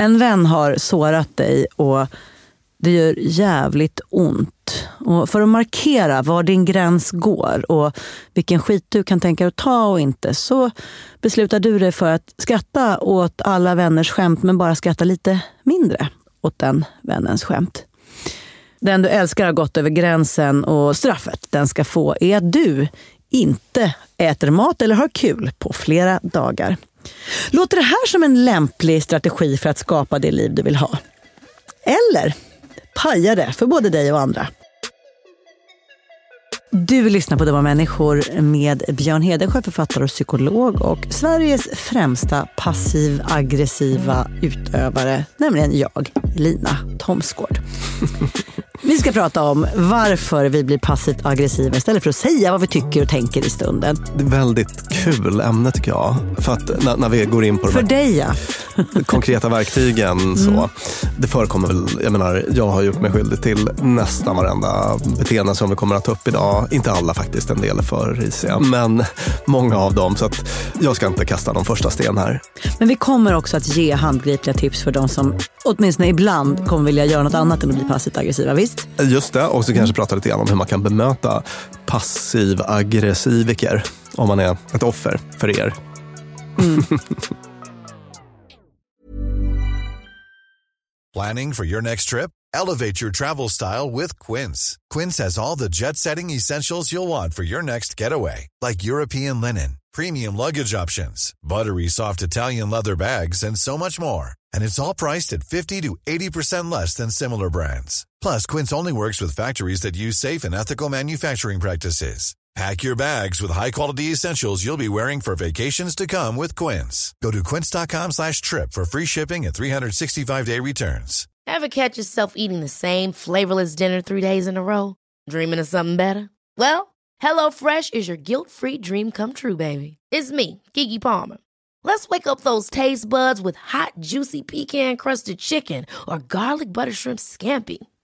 En vän har sårat dig och det gör jävligt ont. Och för att markera var din gräns går och vilken skit du kan tänka dig att ta och inte så beslutar du dig för att skratta åt alla vänners skämt men bara skratta lite mindre åt den vännens skämt. Den du älskar har gått över gränsen och straffet den ska få är att du inte äter mat eller har kul på flera dagar. Låter det här som en lämplig strategi för att skapa det liv du vill ha? Eller pajar det för både dig och andra? Du lyssnar på Dumma människor med Björn Hedensjö, författare och psykolog och Sveriges främsta passiv-aggressiva utövare, nämligen jag, Lina Thomsgård. Vi ska prata om varför vi blir passivt aggressiva istället för att säga vad vi tycker och tänker i stunden. Det är ett väldigt kul ämne tycker jag. För att när, när vi går in på För dig ja. konkreta verktygen. Så, det förekommer väl, jag menar, jag har gjort mig skyldig till nästan varenda beteende som vi kommer att ta upp idag. Inte alla faktiskt, en del är för risiga. Men många av dem. Så att jag ska inte kasta någon första sten här. Men vi kommer också att ge handgripliga tips för de som åtminstone ibland kommer vilja göra något annat än att bli passivt aggressiva. Visst? Just det, och så kanske prata lite grann om hur man kan bemöta passiv aggressiviker om man är ett offer för er. Planning for your next trip? Elevate your travel style with Quince. Quince has all the jet setting essentials you'll want for your next getaway, like European linen, premium luggage options, buttery soft Italian leather bags, and so much more. And it's all priced at 50 to 80% less than similar brands. Plus, Quince only works with factories that use safe and ethical manufacturing practices. Pack your bags with high-quality essentials you'll be wearing for vacations to come with Quince. Go to quince.com slash trip for free shipping and 365-day returns. Ever catch yourself eating the same flavorless dinner three days in a row? Dreaming of something better? Well, HelloFresh is your guilt-free dream come true, baby. It's me, Kiki Palmer. Let's wake up those taste buds with hot, juicy pecan-crusted chicken or garlic butter shrimp scampi.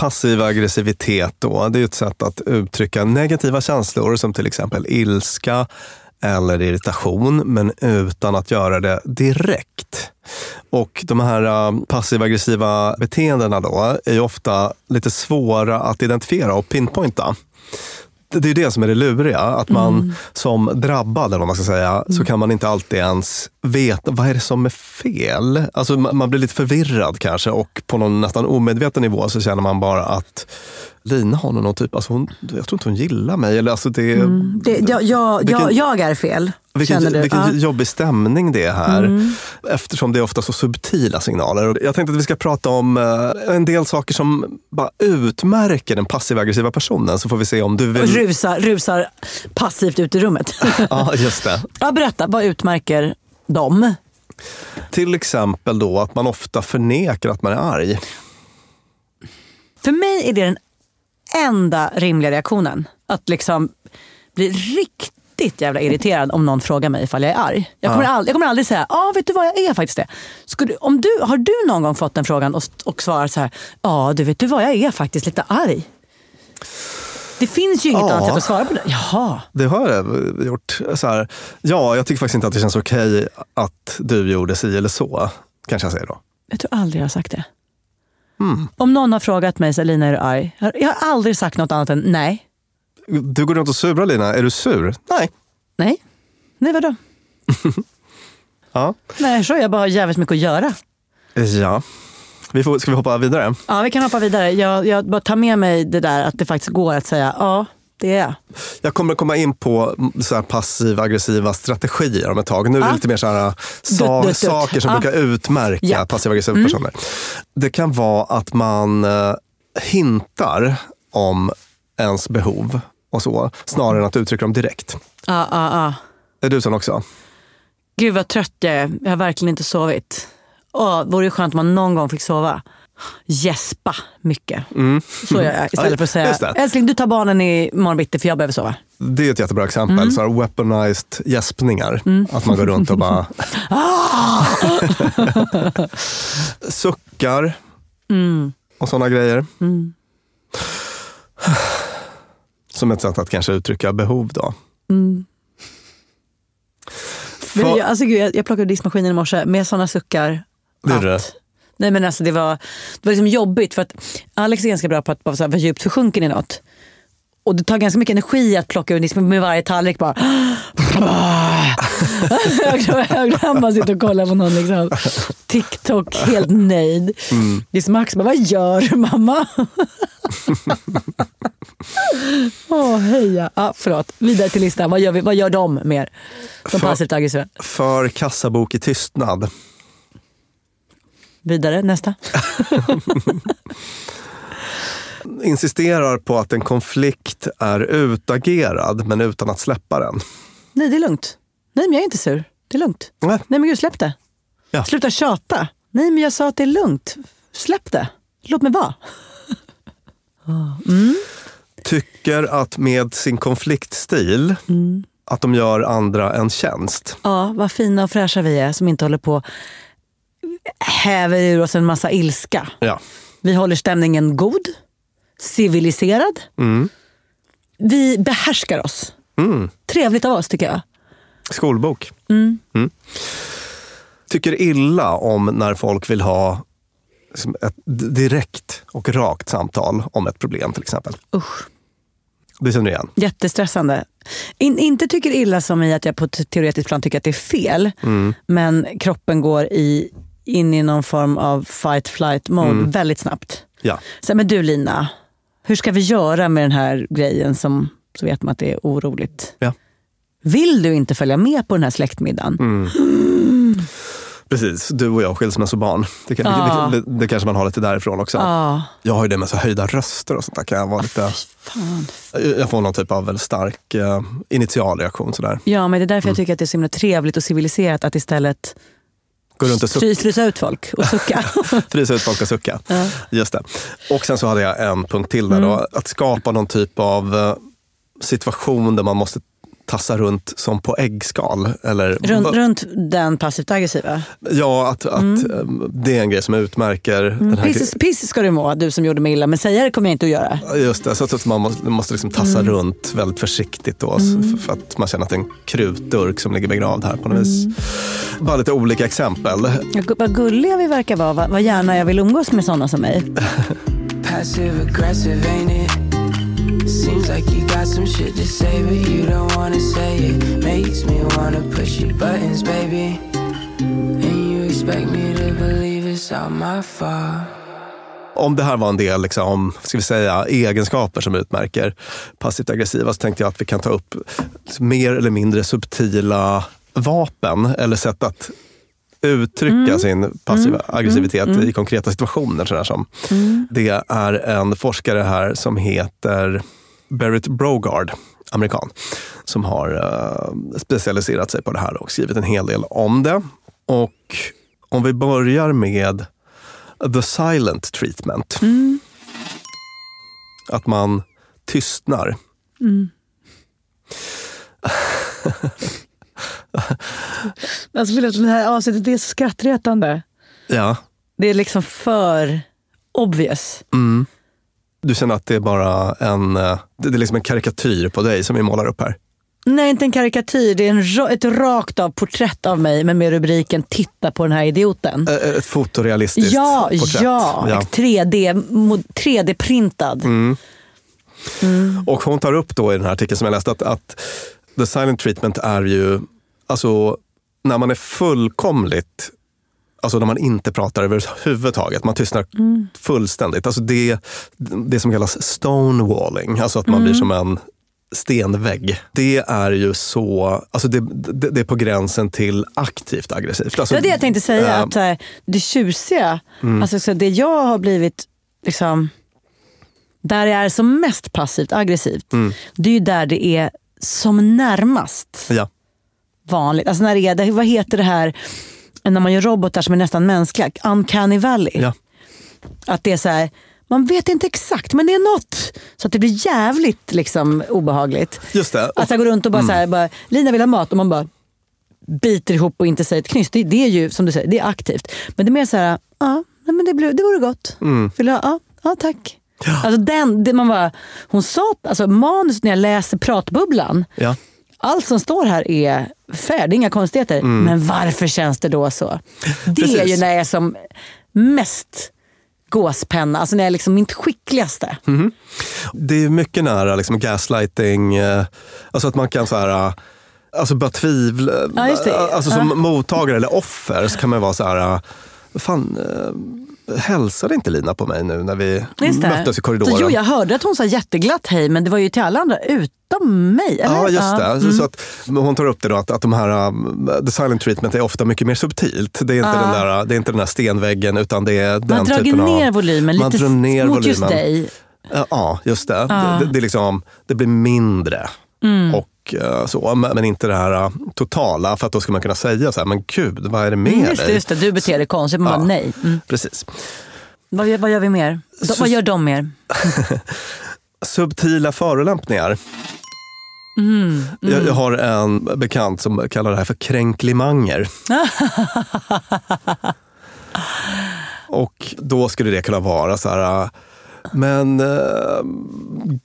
Passiv aggressivitet då, det är ett sätt att uttrycka negativa känslor som till exempel ilska eller irritation, men utan att göra det direkt. Och de här um, passiv aggressiva beteendena då är ju ofta lite svåra att identifiera och pinpointa. Det är det som är det luriga, att man som drabbad, eller man ska säga, så kan man inte alltid ens veta vad är det som är fel. Alltså man man blir lite förvirrad kanske och på någon nästan omedveten nivå så känner man bara att Lina har någon typ, alltså hon, jag tror inte hon gillar mig. Eller alltså det, Det, jag, jag, Vilken- jag, jag är fel, vilken, känner du? vilken Ja. Mm. jobbig stämning det är här. Eftersom det är ofta så subtila signaler. Jag tänkte att vi ska prata om eh, en del saker som bara utmärker den passiva aggressiva personen. Så får vi se om du vill... Rusar, rusar passivt ut i rummet. Ja, just det. ja, berätta, vad utmärker dem? Till exempel då att man ofta förnekar att man är arg. För mig är det den enda rimliga reaktionen. Att liksom bli riktigt jävla irriterad om någon frågar mig ifall jag är arg. Jag kommer, aldrig, jag kommer aldrig säga, ja vet du vad jag är faktiskt det. Skulle, om du, har du någon gång fått den frågan och, och svarat så här, ja du vet du vad jag är faktiskt lite arg. Det finns ju inget Ja. annat sätt att svara på det. Jaha. Det har jag gjort. Så här, ja, jag tycker faktiskt inte att det känns okej att du gjorde si eller så. Kanske jag säger då. Jag tror aldrig jag har sagt det. Om någon har frågat mig, så Lina är du arg? Jag har- Jag har aldrig sagt något annat än nej. Du går runt och surar Lina. Är du sur? Nej. Nej. Nej vadå? Ja. Nej, så jag bara har jävligt mycket att göra. Ja. Vi får, ska vi hoppa vidare? Ja, vi kan hoppa vidare. Jag, jag bara tar med mig det där att det faktiskt går att säga ja, det är jag. Jag kommer komma in på så här passiv aggressiva strategier om ett tag. Nu är det Ja. lite mer så här, sa, Dutt, dutt, dutt. saker som Ja. brukar utmärka Ja. passiv aggressiva personer. Det kan vara att man eh, hintar om ens behov och så, snarare än att uttrycka dem direkt. Ja, ja, ja. Är du sån också? Gud vad trött jag är. Jag har verkligen inte sovit. Åh, vore det skönt om man någon gång fick sova. Gäspa mycket. Så gör jag istället för att Mm. Säga, det. älskling du tar barnen i morgon bitti för jag behöver sova. Det är ett jättebra exempel. Mm. Så här weaponized gäspningar. Att man går runt och bara... Suckar Mm. och sådana grejer. Som ett sätt att kanske uttrycka behov då. Men För- jag, alltså, gud, jag, jag plockade diskmaskinen i morse med såna suckar. Det gjorde att- Nej men alltså det var, det var liksom jobbigt för att Alex är ganska bra på att bara så här vara djupt försjunken i något. Och det tar ganska mycket energi att plocka ur diskmaskinen med varje tallrik bara. att sitta och kolla på någon liksom, TikTok helt nöjd. Det är som Max bara, vad gör du mamma? Åh heja. Ah, förlåt, vidare till listan. Vad gör, vi, vad gör de mer? För- passivt aggressiva. För kassabok i tystnad. Vidare, nästa. Insisterar på att en konflikt är utagerad men utan att släppa den. Nej, det är lugnt. Nej, men jag är inte sur. Det är lugnt. Nej. Nej, men gud, släpp det. Ja. Sluta tjata. Nej, men jag sa att det är lugnt. Släpp det. Låt mig vara. Tycker att med sin konfliktstil att de gör andra en tjänst. Ja, vad fina och fräscha vi är som inte håller på häver ur oss en massa ilska. Ja. Vi håller stämningen god, civiliserad. Vi behärskar oss. Trevligt av oss tycker jag. Skolbok. Mm. Tycker illa om när folk vill ha ett direkt och rakt samtal om ett problem till exempel. Usch. Det känner du igen? Jättestressande. In, inte tycker illa som i att jag på ett teoretiskt plan tycker att det är fel. Men kroppen går i, in i någon form av fight flight mode Mm. väldigt snabbt. Ja. Så, men du Lina, hur ska vi göra med den här grejen som så vet man att det är oroligt? Ja. Vill du inte följa med på den här släktmiddagen? Mm. Precis, du och jag skilsmässobarn. Det, kan, Ja. det, det, det kanske man har lite därifrån också. Ja. Jag har ju det med så höjda röster och sånt där. Kan jag, vara lite, Fan. jag får någon typ av väldigt stark eh, initialreaktion. Sådär. Ja, men det är därför Mm. jag tycker att det är så himla trevligt och civiliserat att istället Gå runt och sucka. fry- frysa ut folk och sucka. Frysa ut folk och sucka. Ja. Just det. Och sen så hade jag en punkt till där. Då, Mm. att skapa någon typ av eh, situation där man måste tassa runt som på äggskal. Eller, runt, runt den passivt aggressiva. Ja, att, att eh, det är en grej som utmärker den här Piss, piss ska du må, du som gjorde mig illa, men säga det kommer jag inte att göra. Just det, så att man måste, måste liksom tassa runt väldigt försiktigt då, för, för att man känner att det är en krutdurk som ligger begravd här på något vis. Bara lite olika exempel. Ja, Vad gulliga vi verkar vara, vad, vad gärna jag vill umgås med sådana som mig. Passive aggressive, ain't it? Seems like you got some shit to say, but you don't wanna say it. Makes me wanna push your buttons, baby. And you expect me to believe it's all my fault. Om det här var en del liksom, ska vi säga, egenskaper som utmärker passivt aggressiva så tänkte jag att vi kan ta upp mer eller mindre subtila vapen eller sätt att uttrycka sin passiva aggressivitet i konkreta situationer. Sådär som. Det är en forskare här som heter Berit Brogard, amerikan, som har eh, specialiserat sig på det här och skrivit en hel del om det. Och om vi börjar med the silent treatment. Att man tystnar. Alltså, förlåt, det här avsnittet är så skrattretande. Ja. Det är liksom för obvious. Mm. Du känner att det är bara en, eh, det är liksom en karikatyr på dig som vi målar upp här. Nej, inte en karikatyr. Det är en, ett rakt av porträtt av mig, men med rubriken “Titta på den här idioten”. Eh, Ett fotorealistiskt Ja, porträtt. ja, Ja. 3D, mo- 3D-printad. Och hon tar upp då i den här artikeln som jag läste att, att the silent treatment är ju, alltså när man är fullkomligt Alltså när man inte pratar överhuvudtaget, man tystnar fullständigt. Alltså det, det som kallas stonewalling, alltså att man blir som en stenvägg. Det är ju så, alltså det, det, det är på gränsen till aktivt aggressivt. Alltså, Det var det jag tänkte säga. eh, Att, här, det tjusiga, Mm. alltså, så det jag har blivit, liksom, där jag är som mest passivt aggressivt, Mm. det är ju där det är som närmast ja. Vanligt. Alltså när det är, det- vad heter det här när man gör robotar som är nästan mänskliga? Uncanny valley. Ja. Att det är så här, man vet inte exakt men det är något. Så att det blir jävligt liksom, obehagligt. Just det. Att jag går runt och bara, så här, bara Lina vill ha mat och man bara biter ihop och inte säger ett knyst. Det, det är ju som du säger, det är aktivt. Men det är mer så här, ja, men det, blir, det vore gott. Vill du ha? Ja, ja tack. Alltså den, det man bara, hon sa, alltså manus när jag läser pratbubblan, Ja. allt som står här är är inga konstigheter. Men varför känns det då så? Det är Mm. Precis. ju när jag är som mest gåspenna, alltså när jag är liksom mitt skickligaste. Mm. Det är mycket nära liksom gaslighting, eh, alltså att man kan så här, eh, alltså bara tvivla. Ja, det. Alltså som mottagare eller offer så kan man vara så här, eh, fan, eh, hälsade inte Lina på mig nu när vi det. möttes i korridoren? Så, jo, jag hörde att hon sa jätteglatt hej, men det var ju till alla andra utom mig. Eller? Ja, just det. Ja. Så- att, hon tar upp det då att, att de här, um, the silent treatment är ofta mycket mer subtilt. Det är inte, den, där, det är inte den där stenväggen utan det är den Man drar typen ner av... volymen man lite drar ner mot volymen. just dig. Ja, just det. Det, det, är liksom, det blir mindre. Mm. Och eh, så, men inte det här uh, totala, för att då ska man kunna säga så här, men gud, vad är det med Mm, just, dig? just det, du beter dig konstigt. Man Ja. bara, nej. Mm. Precis. Vad, gör- vad gör vi mer? De, vad gör de mer? Subtila förolämpningar. Mm, Jag, jag har en bekant som kallar det här för kränklimanger. Och då skulle det kunna vara så här, äh, men uh,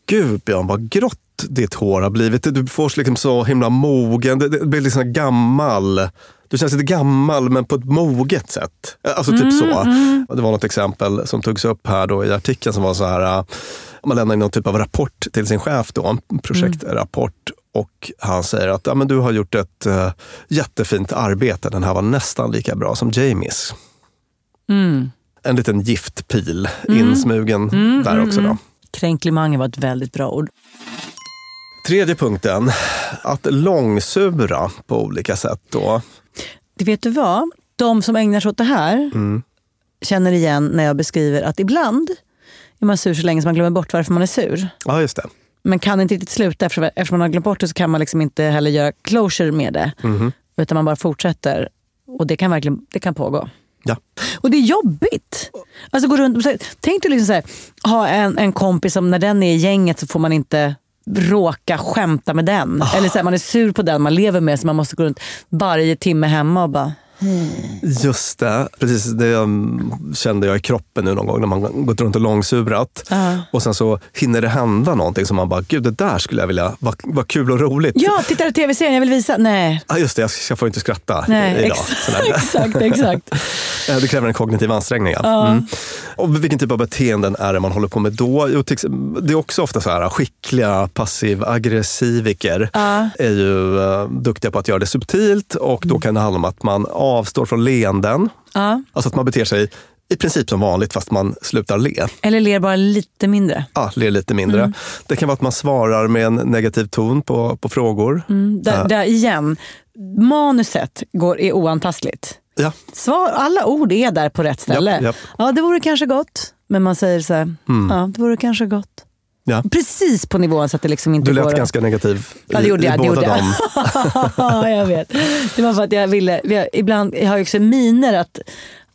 gud Björn vad grått ditt hår har blivit. Du får liksom så himla mogen, det, det blir liksom gammal. Du känns lite gammal men på ett moget sätt. Alltså typ så. Det var något exempel som togs upp här då i artikeln som var så här, äh, man lämnar in någon typ av rapport till sin chef då, en projektrapport. Och han säger att ja, men du har gjort ett uh, jättefint arbete, den här var nästan lika bra som Jamies. Mm. En liten giftpil Mm. insmugen där också. Då. Kränklimanger var ett väldigt bra ord. Tredje punkten, att långsura på olika sätt. Då. Det vet du vad? De som ägnar sig åt det här Mm. känner igen när jag beskriver att ibland är man sur så länge som man glömmer bort varför man är sur. Ja, just det. Men kan inte riktigt sluta eftersom, man har glömt bort det så kan man liksom inte heller göra closure med det. Mhm. Utan man bara fortsätter. Och det kan verkligen det kan pågå. Ja. Och det är jobbigt. Alltså gå runt och, tänk dig liksom här, ha en, en kompis som när den är i gänget så får man inte råka skämta med den. Oh. Eller så här, man är sur på den man lever med så man måste gå runt varje timme hemma och bara Just det, precis det um, kände jag i kroppen nu någon gång när man gått runt och långsurat. Ja. Och sen så hinner det hända någonting som man bara, gud det där skulle jag vilja, vad vad kul och roligt. Ja, tittar du tv-serien? Jag vill visa. Nej. Ah, just det, jag, jag får inte skratta Nej, idag. exakt, exakt. Eh, Det kräver en kognitiv ansträngning. Ja. Mm. Och vilken typ av beteenden är det man håller på med då? Jo, det är också ofta så här, skickliga passiv-aggressiviker Ja. är ju eh, duktiga på att göra det subtilt och Mm. då kan det handla om att man avstår från leenden. Ja. Alltså att man beter sig i princip som vanligt fast man slutar le. Eller ler bara lite mindre. Ah, ler lite mindre. Mm. Det kan vara att man svarar med en negativ ton på, på frågor. Mm, där, Ja. där igen, manuset går, är oantastligt. Ja, Svar, alla ord är där på rätt ställe. Japp, japp. Ja, det vore kanske gott. Men man säger så här, ja, det vore kanske gott. Ja. Precis på nivån så att det liksom inte Du går lät att- ganska negativ Ja, det i, gjorde i jag. Båda gjorde jag. dem. ja, jag vet. Det var för att jag ville... vi har- Ibland jag har jag också miner att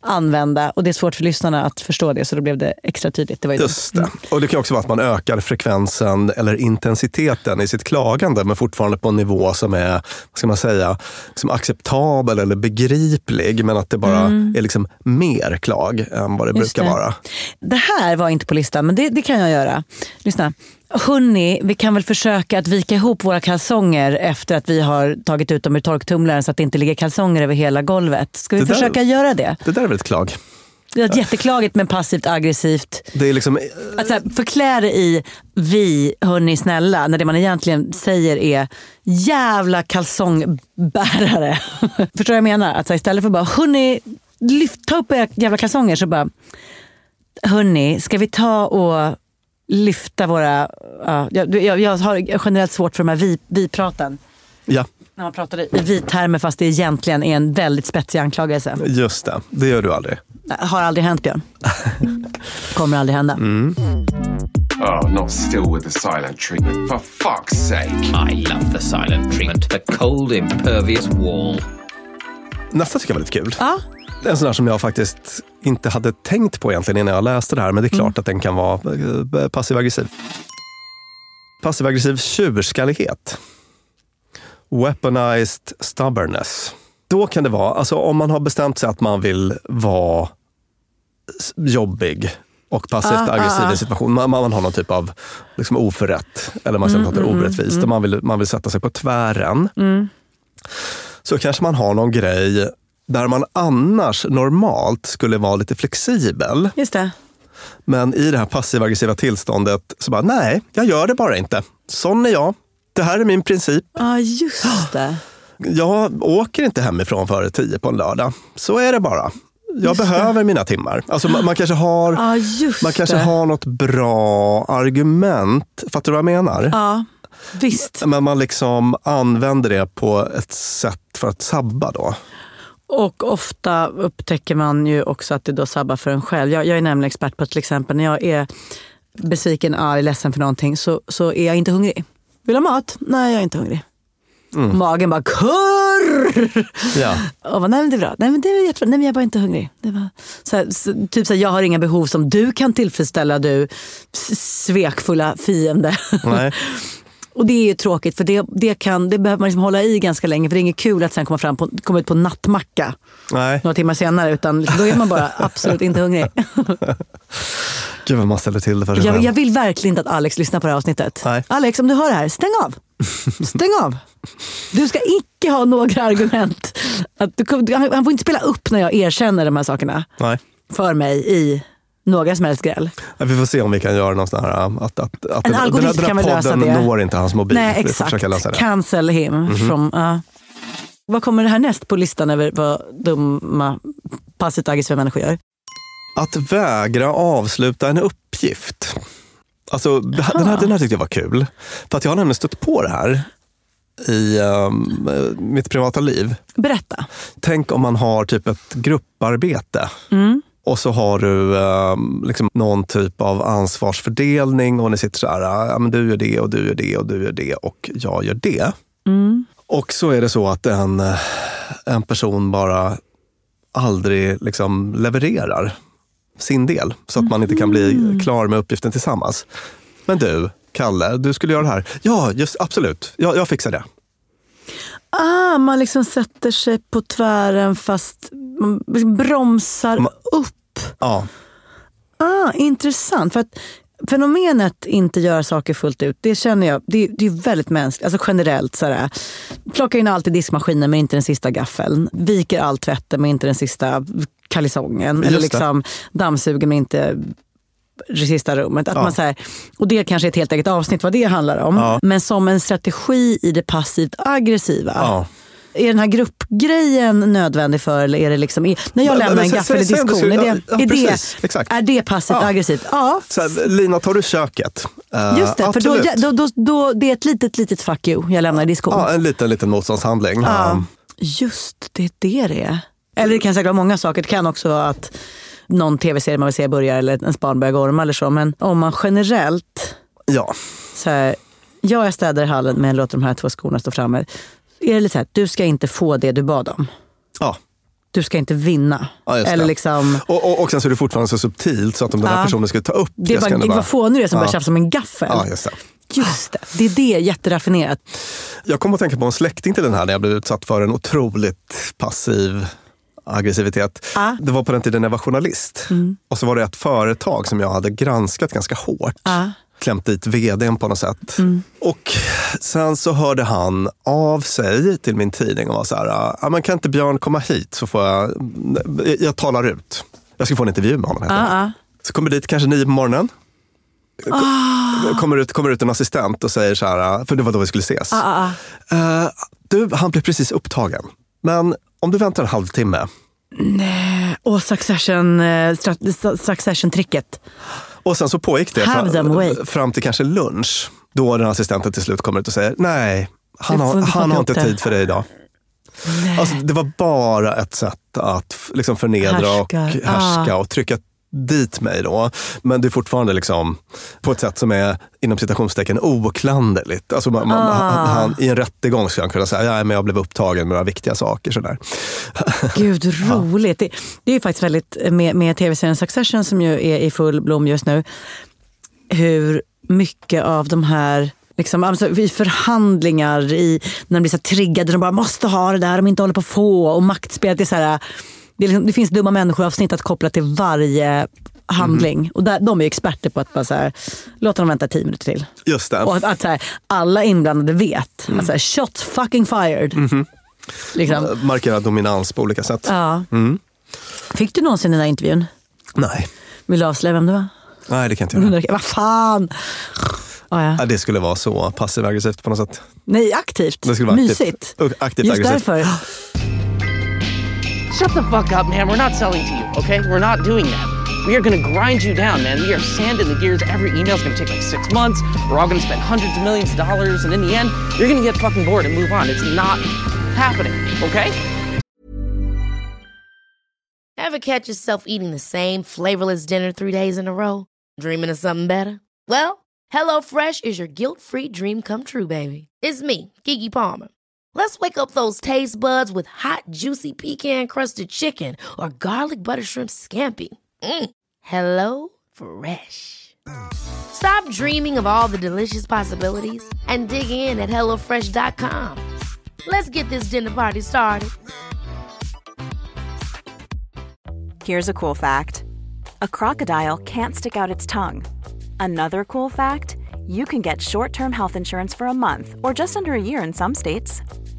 använda och det är svårt för lyssnarna att förstå det så då blev det extra tydligt. Det var ju Just det. Och det kan också vara att man ökar frekvensen eller intensiteten i sitt klagande men fortfarande på en nivå som är vad ska man säga, som acceptabel eller begriplig men att det bara är liksom mer klag än vad det Mm. Just brukar det. vara. Det här var inte på listan, men det, det kan jag göra. Lyssna. Hörni, vi kan väl försöka att vika ihop våra kalsonger efter att vi har tagit ut dem ur torktumlaren så att det inte ligger kalsonger över hela golvet. Ska vi Det där- försöka göra det? Det där är väl ett klag? Det är jätteklagigt men passivt aggressivt. Det är liksom, Att så här, förklä det i vi, hörni snälla, när det man egentligen säger är jävla kalsongbärare. Förstår du vad jag menar? Att så här, istället för bara hörni, lyft, ta upp era jävla kalsonger så bara hörni, ska vi ta och lyfta våra... Ja, jag, jag, jag har generellt svårt för de här vi, vi-praten. ja, När man pratar i vi-termer fast det egentligen är en väldigt spetsig anklagelse. just det. Det gör du aldrig. Har aldrig hänt Björn. Kommer aldrig hända. Oh, not still with the silent treatment. For fuck's sake. I love the silent treatment. The cold, impervious wall. Nästa tycker jag var lite kul. Ja, En sån där som jag faktiskt inte hade tänkt på egentligen innan jag läste det här. Men det är klart att den kan vara eh, passiv-aggressiv. Passiv-aggressiv tjurskallighet. Weaponized stubbornness. Då kan det vara, alltså om man har bestämt sig att man vill vara jobbig och passivt Ah, aggressiv ah, i ah. situation. Man, man har någon typ av liksom oförrätt eller man känner Mm, att det är orättvist och man vill, man vill sätta sig på tvären. Så kanske man har någon grej där man annars normalt skulle vara lite flexibel. just det. Men i det här passiva aggressiva tillståndet så bara, nej, jag gör det bara inte. Sån är jag. Det här är min princip. Ja, just det. Jag åker inte hemifrån före tio på en lördag. Så är det bara. Jag Just det. behöver mina timmar. Alltså man, man kanske, har, just man kanske det. har något bra argument. Fattar du vad jag menar? Ja, visst. Men man liksom använder det på ett sätt för att sabba då. Och ofta upptäcker man ju också att det då sabbar för en själv. Jag, jag är nämligen expert på till exempel när jag är besviken, arg, ledsen för någonting så, så är jag inte hungrig. Vill du ha mat? Nej, jag är inte hungrig. Magen bara kurr! Ja. Och bara, nej men det är bra. Nej men det är jättebra. Nej men jag är bara inte hungrig. Det var, så här, så, typ så här, jag har inga behov som du kan tillfredsställa du svekfulla fiende. Nej. Och det är ju tråkigt för det, det, kan, det behöver man liksom hålla i ganska länge för det är inget kul att sen komma, fram på, komma ut på nattmacka Nej. några timmar senare utan då är man bara absolut inte hungrig. Gud vad man ställer till det för sig Jag, själv. jag vill verkligen inte att Alex lyssnar på det här avsnittet. Nej. Alex, om du hör det här, stäng av! Stäng av! Du ska icke ha några argument. Att du, han får inte spela upp när jag erkänner de här sakerna Nej. för mig i några som helst gräl. Ja, Vi får se om vi kan göra någon sån här... Att, att, att En den, den här, den här podden når inte hans mobil. Nej, exakt. det. Cancel him. From, ja. Vad kommer det här näst på listan över vad dumma passivt aggressiva människor gör? Att vägra avsluta en uppgift. Alltså, den här, den här tyckte jag var kul. För att jag har nämligen stött på det här i um, mitt privata liv. Berätta. Tänk om man har typ ett grupparbete. Mm. Och så har du um, liksom någon typ av ansvarsfördelning och ni sitter så här, ja, men du gör det och du gör det och du gör det och jag gör det. Mm. Och så är det så att en, en person bara aldrig liksom levererar sin del så att man inte kan bli Mm. klar med uppgiften tillsammans. Men du, Kalle, du skulle göra det här. Ja, just, absolut. Jag, jag fixar det. Ah, man liksom sätter sig på tvären fast man liksom bromsar Ma- upp. Ja, Ah, intressant. För att fenomenet inte göra saker fullt ut, det känner jag, det, det är väldigt mänskligt. Alltså generellt. Sådär. Plockar in allt i diskmaskinen men inte den sista gaffeln. Viker all tvätten men inte den sista kalsongen. Eller liksom dammsuger men inte det sista rummet. Att Ja. man så här, och det kanske är ett helt eget avsnitt vad det handlar om. Ja. Men som en strategi i det passivt aggressiva. ja. Är den här gruppgrejen nödvändig för eller är det liksom, är, när jag Men- lämnar men en gaffel i diskon, är det, ja, är, precis. det, Exakt. är det passivt Ja. aggressivt? Ja, här, Lina, tar du köket? Eh, just det. För då, absolut. då, då, då, det är ett litet, litet fuck you jag lämnar i diskon. Ja, en liten, liten motståndshandling. Ja. Just det, är det det är. Eller det kan säkert vara många saker. Det kan också vara att någon tv-serie man vill se börjar eller ens barn börjar gorma eller så. Men om man generellt, Ja. så här, ja, jag städar i hallen men låter de här två skorna stå framme. Är det lite så här, du ska inte få det du bad om. ja. Du ska inte vinna. Ja, eller liksom, Och, och, och sen så är det fortfarande så subtilt så att om den här Ja. personen skulle ta upp det är bara, det var fånig det som Ja. börjar tjafsa om en gaffel. Ja, just det. Just det, det är det, jätteraffinerat. Jag kom att tänka på en släkting till den här när jag blev utsatt för en otroligt passiv aggressivitet. Ah. Det var på den tiden jag var journalist. Och så var det ett företag som jag hade granskat ganska hårt. Ah. Klämt dit vdn på något sätt. Och sen så hörde han av sig till min tidning och var så här, "Ja, men kan inte Björn komma hit så får jag, jag talar ut. Jag ska få en intervju med honom. Ah, ah. Så kommer dit kanske nio på morgonen. Ah. Kommer, ut, kommer ut en assistent och säger så här, för det var då vi skulle ses. Ah, ah, ah. Eh, du, han blev precis upptagen. Men om du väntar en halvtimme. Och succession, eh, succession-tricket. Och sen så pågick det fram, fram till kanske lunch. Då den assistenten till slut kommer ut och säger, nej, han har, han har inte det." tid för dig idag. Alltså, det var bara ett sätt att liksom förnedra och Härskar. härska Ah. och trycka dit mig. Då. Men det är fortfarande liksom på ett sätt som är inom citationstecken oklanderligt. Alltså man, man, Ah. han, han, I en rättegång skulle han kunna säga ja, men jag blev upptagen med några viktiga saker. Sådär. Gud, roligt. Det, det är ju faktiskt väldigt, med, med tv-serien Succession som ju är i full blom just nu, hur mycket av de här Liksom, alltså, I förhandlingar, i, när de blir så triggade, de bara måste ha det där, de inte håller på att få. Och maktspelet, är så här, det, liksom, det finns dumma människoavsnitt att koppla till varje handling. Och där, de är experter på att bara så här, låta dem vänta tio minuter till. Just det. Och att, att här, alla inblandade vet. Att så här, shots fucking fired. Liksom. Markera dominans på olika sätt. Ja. Mm. Fick du någonsin den där intervjun? Nej. Vill du avslöja vem det var? Nej, det kan jag inte göra. Vad fan! Ah, ja. Ja, det skulle vara så passiv aggressivt på något sätt. Nej, aktivt. Det skulle vara Mysigt. aktivt, aktivt Just aggressivt. därför. Shut the fuck up, man. We're not selling to you, okay? We're not doing that. We are gonna grind you down, man. We are sanding the gears. Every email's gonna take like six months. We're all gonna spend hundreds of millions of dollars, and in the end, you're gonna get fucking bored and move on. It's not happening, okay? Ever catch yourself eating the same flavorless dinner three days in a row? Dreaming of something better? Well, HelloFresh is your guilt-free dream come true, baby. It's me, Kiki Palmer. Let's wake up those taste buds with hot, juicy pecan-crusted chicken or garlic butter shrimp scampi. Mm. Hello Fresh. Stop dreaming of all the delicious possibilities and dig in at HelloFresh.com. Let's get this dinner party started. Here's a cool fact a crocodile can't stick out its tongue. Another cool fact you can get short term health insurance for a month or just under a year in some states.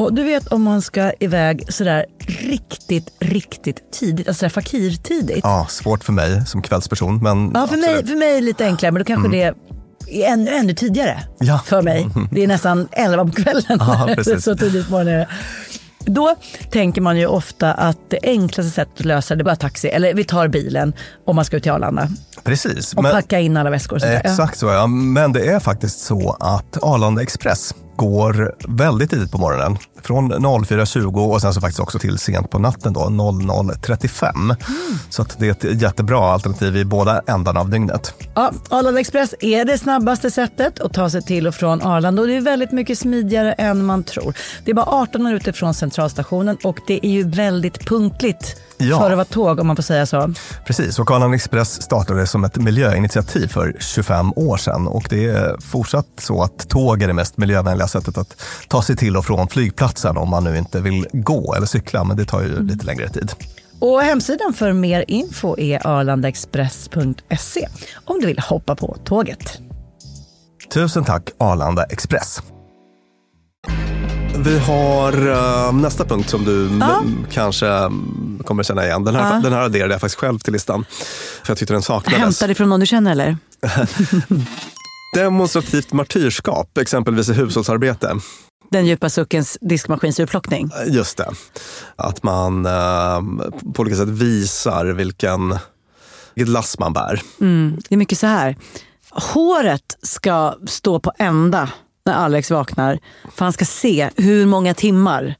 Och du vet om man ska iväg sådär riktigt, riktigt tidigt, alltså fakirtidigt. Ja, svårt för mig som kvällsperson. Men Ja, för mig, för mig är det lite enklare, men då kanske det är ännu, ännu tidigare Ja. för mig. Det är nästan 11 på kvällen. Ja, precis. så tidigt på morgonen. Då tänker man ju ofta att det enklaste sättet att lösa det är bara taxi, eller vi tar bilen om man ska ut till Arlanda Precis. och packa in alla väskor. Sådär. Exakt så ja. Men det är faktiskt så att Arlanda Express går väldigt tidigt på morgonen. Från 04.20 och sen så faktiskt också till sent på natten då, 00.35. Mm. Så det är ett jättebra alternativ i båda ändarna av dygnet. Ja, Arlanda Express är det snabbaste sättet att ta sig till och från Arlanda och det är väldigt mycket smidigare än man tror. Det är bara 18 minuter från centralstationen och det är ju väldigt punktligt Ja. för att vara tåg om man får säga så. Precis, och Arlanda Express startade som ett miljöinitiativ för 25 år sedan och det är fortsatt så att tåg är det mest miljövänliga sättet att ta sig till och från flygplatsen om man nu inte vill gå eller cykla, men det tar ju lite längre tid. Och hemsidan för mer info är arlandaexpress.se om du vill hoppa på tåget. Tusen tack Arlanda Express. Vi har eh, nästa punkt som du m- kanske mm, kommer känna igen. Den här, Ja. den här adderade jag faktiskt själv till listan. För jag tyckte den saknades. Hämta det från någon du känner eller? Demonstrativt martyrskap, exempelvis i hushållsarbete. Den djupa suckens diskmaskinsurplockning. Just det. Att man eh, på olika sätt visar vilken, vilket lass man bär. Mm, det är mycket så här. Håret ska stå på ända när Alex vaknar. För han ska se hur många timmar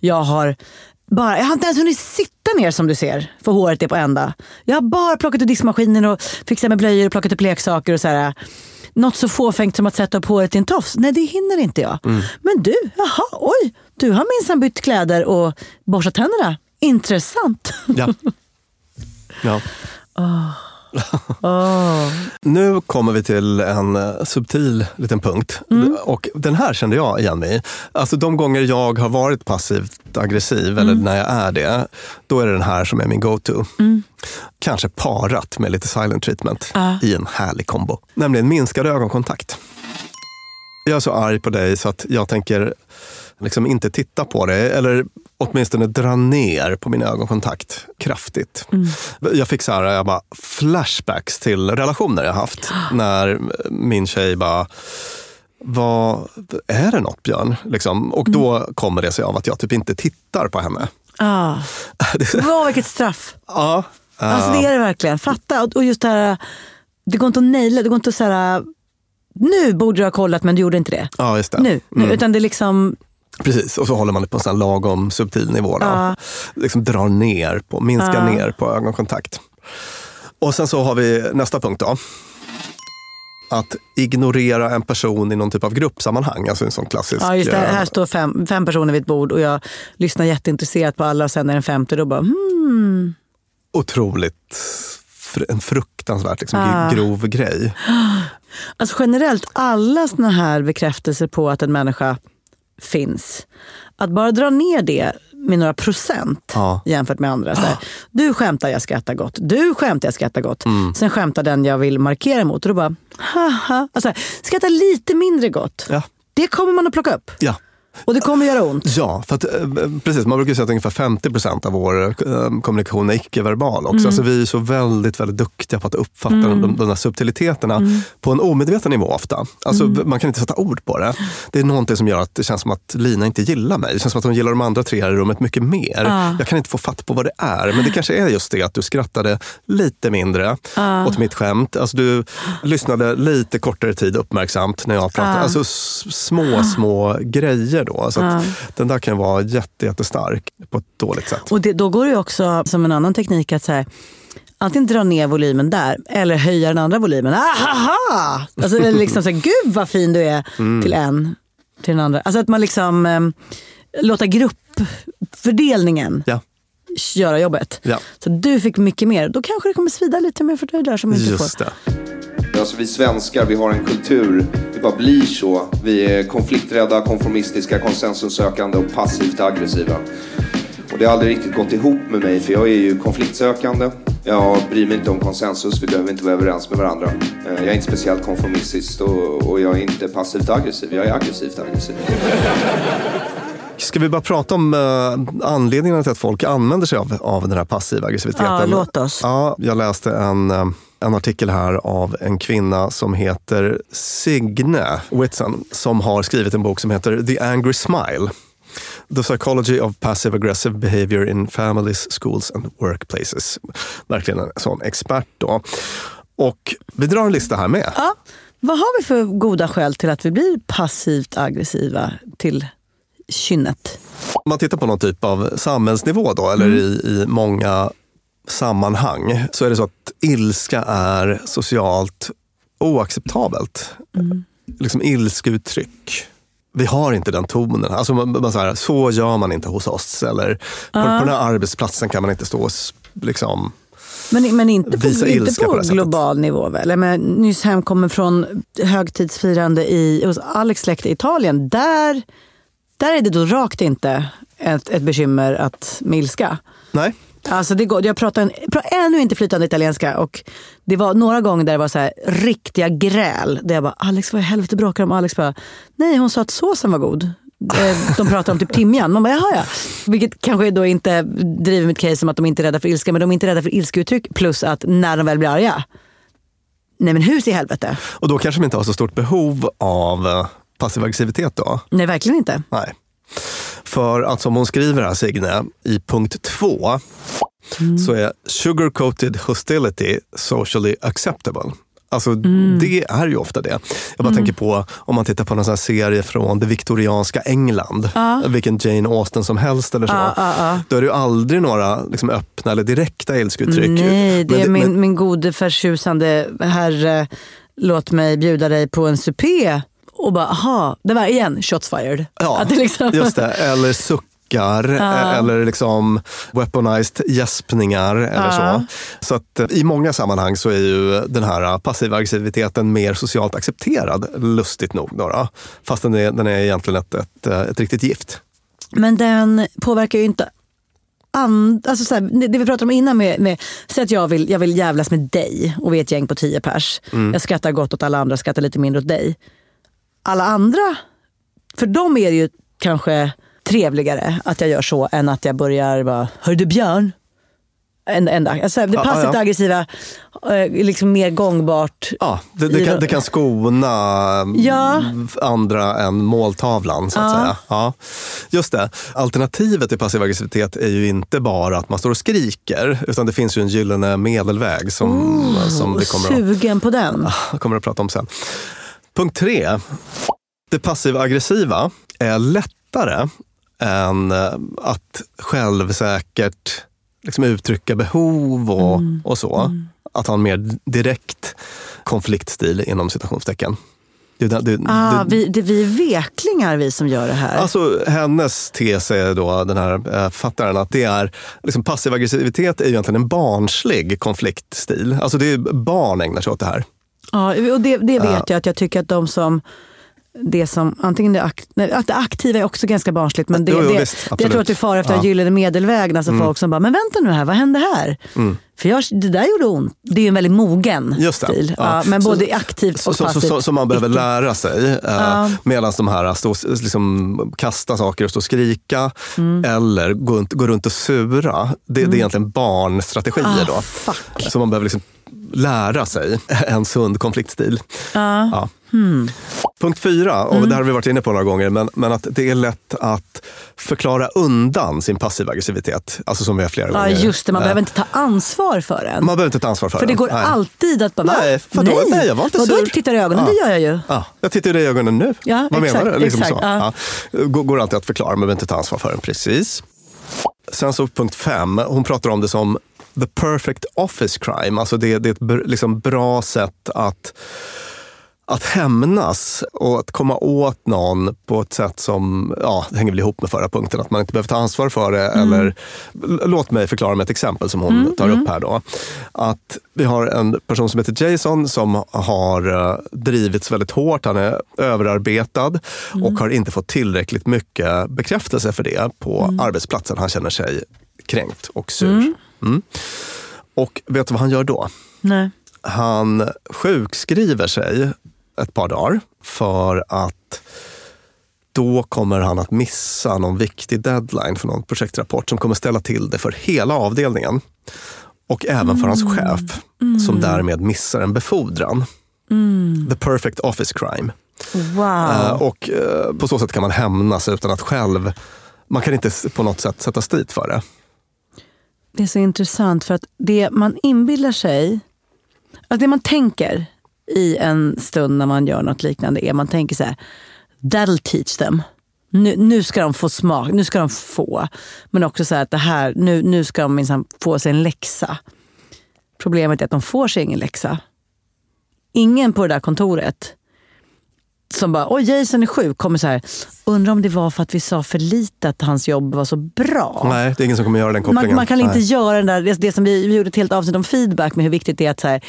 jag har bara, jag har inte ens hunnit sitta ner som du ser, för håret är på ända. Jag har bara plockat ur diskmaskinen och fixat med blöjor och plockat upp leksaker och så här. Något så fåfängt som att sätta upp håret i en tofs. Nej, det hinner inte jag. Men du, jaha, oj, du har minsann bytt kläder och borstat tänderna. Intressant. Ja. ja. Åh. Nu kommer vi till en eh, subtil liten punkt. Och den här kände jag igen mig. Alltså de gånger jag har varit passivt aggressiv, eller när jag är det, då är det den här som är min go-to. Kanske parat med lite silent treatment Ja. i en härlig kombo. Nämligen minskad ögonkontakt. Jag är så arg på dig så att jag tänker liksom inte titta på dig, eller åtminstone dra ner på min ögonkontakt kraftigt. Jag fick så här, jag bara flashbacks till relationer jag haft. när min tjej bara, vad, är det något Björn? Liksom. Och då kommer det sig av att jag typ inte tittar på henne. Ah. Wow, vilket straff. ja, Alltså det är det verkligen. Fatta. Och- just det här, det går inte att naila, det går inte att här, nu borde du ha kollat men du gjorde inte det. Ja, just det. Nu, nu. Mm. Utan det är liksom, Precis, och så håller man det på en sån lagom subtil nivå. Då. Ja. Liksom drar ner på, minskar Ja. ner på ögonkontakt. Och sen så har vi nästa punkt då. Att ignorera en person i någon typ av gruppsammanhang. Alltså en sån klassisk... ja just det, eh, här står fem, fem personer vid ett bord och jag lyssnar jätteintresserat på alla och sen är det en femte då bara hmm. Otroligt, en fruktansvärt liksom, Ah. grov grej. Alltså generellt, alla såna här bekräftelser på att en människa finns. Att bara dra ner det med några procent Ja. jämfört med andra. Så här, du skämtar, jag skrattar gott. Du skämtar, jag skrattar gott. Mm. Sen skämtar den jag vill markera mot och då bara, haha. Alltså, skratta lite mindre gott. Ja. Det kommer man att plocka upp. Ja. Och det kommer göra ont. Ja, för att, eh, precis, man brukar säga att ungefär 50 procent av vår eh, kommunikation är icke-verbal också. Mm. Alltså, vi är så väldigt, väldigt duktiga på att uppfatta Mm. de, de där subtiliteterna Mm. på en omedveten nivå ofta. Alltså, Man kan inte sätta ord på det. Det är någonting som gör att det känns som att Lina inte gillar mig. Det känns som att hon gillar de andra tre i rummet mycket mer. Ja. Jag kan inte få fatt på vad det är. Men det kanske är just det att du skrattade lite mindre Ja. åt mitt skämt. Alltså, du lyssnade lite kortare tid uppmärksamt när jag pratade. Ja. Alltså små, små grejer då. Så Ja. den där kan vara jätte, jättestark på ett dåligt sätt. Och det, då går det ju också som en annan teknik att så här, antingen dra ner volymen där eller höja den andra volymen. Ahaha! Alltså, eller liksom så här, Gud vad fin du är Mm. till en, till den andra. Alltså att man liksom eh, låter gruppfördelningen Ja. göra jobbet. Ja. Så du fick mycket mer. Då kanske det kommer svida lite mer för dig där som inte Just får. det. Alltså vi svenskar, vi har en kultur, det bara blir så. Vi är konflikträdda, konformistiska, konsensussökande och passivt aggressiva. Och det har aldrig riktigt gått ihop med mig för jag är ju konfliktsökande. Jag bryr mig inte om konsensus, vi behöver inte vara överens med varandra. Eh, Jag är inte speciellt konformistisk och, och jag är inte passivt aggressiv, jag är aggressivt aggressiv. Ska vi bara prata om eh, anledningarna till att folk använder sig av, av den här passiva aggressiviteten? Ja, låt oss. Ja, jag läste en, eh, en artikel här av en kvinna som heter Signe Whitson som har skrivit en bok som heter The Angry Smile. The Psychology of Passive Aggressive Behavior in Families, Schools and Workplaces. Verkligen en sån expert då. Och vi drar en lista här med. Ja. Vad har vi för goda skäl till att vi blir passivt aggressiva till kynnet? Om man tittar på någon typ av samhällsnivå då, eller Mm. i, i många sammanhang, så är det så att ilska är socialt oacceptabelt. Mm. Liksom ilskeuttryck. Vi har inte den tonen. Alltså man, man så, här, så gör man inte hos oss. Eller på, Ja. på den här arbetsplatsen kan man inte stå och liksom... Men, men inte på, inte på, på global nivå väl? Jag menar, nyss hemkommen från högtidsfirande i, hos Alex släkt i Italien. Där, där är det då rakt inte ett, ett bekymmer att med ilska. Nej. Alltså det går, jag pratar, en, pratar ännu inte flytande italienska och det var några gånger där det var så här riktiga gräl. Där jag bara, Alex vad i helvete bråkar om? Alex bara, nej hon sa att såsen var god. Eh, De pratar om typ timjan. Man bara, jaha ja. Vilket kanske då inte driver mitt case som att de inte är rädda för ilska, men de är inte rädda för ilskeuttryck. Plus att när de väl blir arga, nej men hus i helvete. Och då kanske de inte har så stort behov av eh, passiv aggressivitet då. Nej verkligen inte. Nej. För att som hon skriver här, Signe, i punkt två, så är sugar-coated hostility socially acceptable. Alltså det är ju ofta det. Jag bara tänker på om man tittar på någon sån här serie från det viktorianska England. Ja. Vilken Jane Austen som helst eller så. Ja, ja. Då är det ju aldrig några liksom, öppna eller direkta ilskeuttryck. Nej, det Men är min, men- min gode förtjusande herre, låt mig bjuda dig på en supé. Och bara, aha, det var igen shots fired. Ja, Att det liksom, just det. Eller suckar, Ja. eller liksom weaponized gäspningar. Eller Ja. så så att, eh, I många sammanhang så är ju den här passiva aggressiviteten mer socialt accepterad, lustigt nog. Då. Fast den är, den är egentligen ett, ett, eh, ett riktigt gift. Men den påverkar ju inte and, alltså så här, det det vi pratade om innan med, med säg att jag vill, jag vill jävlas med dig och vi är ett gäng på tio pers. Mm. Jag skrattar gott åt alla andra, skrattar lite mindre åt dig. Alla andra, för dem är det ju kanske trevligare att jag gör så än att jag börjar bara, hör du Björn? En, en, alltså, det Ja, passivt ja. aggressiva är liksom mer gångbart. Ja, det, det, kan, det kan skona Ja. mm, andra än måltavlan. Så att Ja. säga. Ja, just det. Alternativet till passiv aggressivitet är ju inte bara att man står och skriker, utan det finns ju en gyllene medelväg som, som vi kommer att Sugen på den. Kommer att prata om sen. Punkt tre. Det passiv-aggressiva är lättare än eh, att självsäkert liksom uttrycka behov och, Mm. och så. Att ha en mer direkt konfliktstil inom citationstecken. Det, det, det, Ah, det- vi, det, vi är veklingar vi som gör det här. Alltså hennes tes är då, den här eh, fattaren, att det är liksom passiv aggressivitet är egentligen en barnslig konfliktstil. Alltså det är barn ägnar sig åt det här. Ja, och det, det vet Ja. jag att jag tycker att de som det som, antingen det, akt, nej, att det aktiva är också ganska barnsligt, men det, Jo, jo, det, visst, det jag tror att vi far efter Ja. gyllene medelvägen. Alltså Mm. folk som bara, men vänta nu här, vad hände här? Mm. För jag, det där gjorde ont. Det är ju en väldigt mogen Just det. stil. Ja. Ja, men Så- både aktivt och så, passivt. som man behöver lära sig. Eh, Ja. Medan de här stå, liksom, kasta saker och stå och skrika eller gå, runt- gå runt och sura. Det, det är egentligen barnstrategier Mm. Ah, då. fuck. Så man behöver liksom lära sig en sund konfliktstil. Ja. Ja. Hmm. Punkt fyra, och Mm. det här har vi varit inne på några gånger, men, men att det är lätt att förklara undan sin passiva aggressivitet. Alltså som vi har flera Ja, gånger. just det. Man Eh, behöver inte ta ansvar för den. man behöver inte ta ansvar för, för det den. går Nej. alltid att bara? Nej, vadå? Nej, Nej, jag var inte Vadå sur. inte tittar i ögonen? Ja. Det gör jag ju. Ja, jag tittar dig i ögonen nu. Ja, Vad exakt, menar du? Liksom exakt, ja. Går, går alltid att förklara, men behöver inte ta ansvar för den. Precis. Sen så punkt fem, hon pratar om det som the perfect office crime. Alltså det, det är ett liksom bra sätt att att hämnas och att komma åt någon på ett sätt som, ja, det hänger väl ihop med förra punkten, att man inte behöver ta ansvar för det. Eller, l- låt mig förklara med ett exempel som hon Mm, tar mm. upp här. då. Att vi har en person som heter Jason som har eh, drivits väldigt hårt. Han är överarbetad och har inte fått tillräckligt mycket bekräftelse för det på arbetsplatsen. Han känner sig kränkt och sur. Mm. Mm. Och vet du vad han gör då? Nej. Han sjukskriver sig ett par dagar för att då kommer han att missa någon viktig deadline för någon projektrapport som kommer ställa till det för hela avdelningen. Och även för hans chef som därmed missar en befordran. Mm. The perfect office crime. Wow. Eh, och eh, på så sätt kan man hämnas utan att själv, man kan inte på något sätt sätta dit för det. Det är så intressant för att det man inbillar sig, alltså det man tänker i en stund när man gör något liknande är man tänker så här, that'll teach them. Nu, nu ska de få smak, nu ska de få. Men också så här att det här, nu, nu ska de minsann få sig en läxa. Problemet är att de får sig ingen läxa. Ingen på det där kontoret som bara, oj Jason är sjuk, kommer så här, undrar om det var för att vi sa för lite att hans jobb var så bra. Nej, det är ingen som kommer göra den kopplingen. Man, man kan inte Nej. göra den där, det, det som vi, vi gjorde ett helt avsnitt om feedback med hur viktigt det är att så här,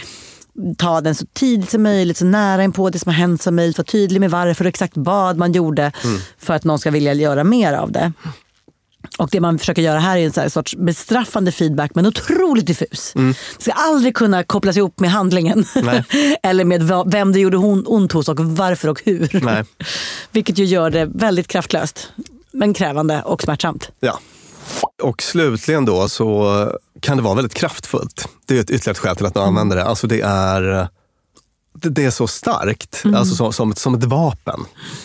ta den så tidigt som möjligt, så nära in på det som har hänt som möjligt, vara tydlig med varför och exakt vad man gjorde Mm. för att någon ska vilja göra mer av det. Och det man försöker göra här är en så sorts bestraffande feedback men otroligt diffus. Det ska aldrig kunna kopplas ihop med handlingen. Eller med vem det gjorde ont hos och varför och hur. Nej. Vilket ju gör det väldigt kraftlöst. Men krävande och smärtsamt. Ja. Och slutligen då så kan det vara väldigt kraftfullt. Det är ett ytterligare skäl till att man Mm. använder det. Alltså det är, det, är så starkt, Mm. alltså som, som, ett, som ett vapen.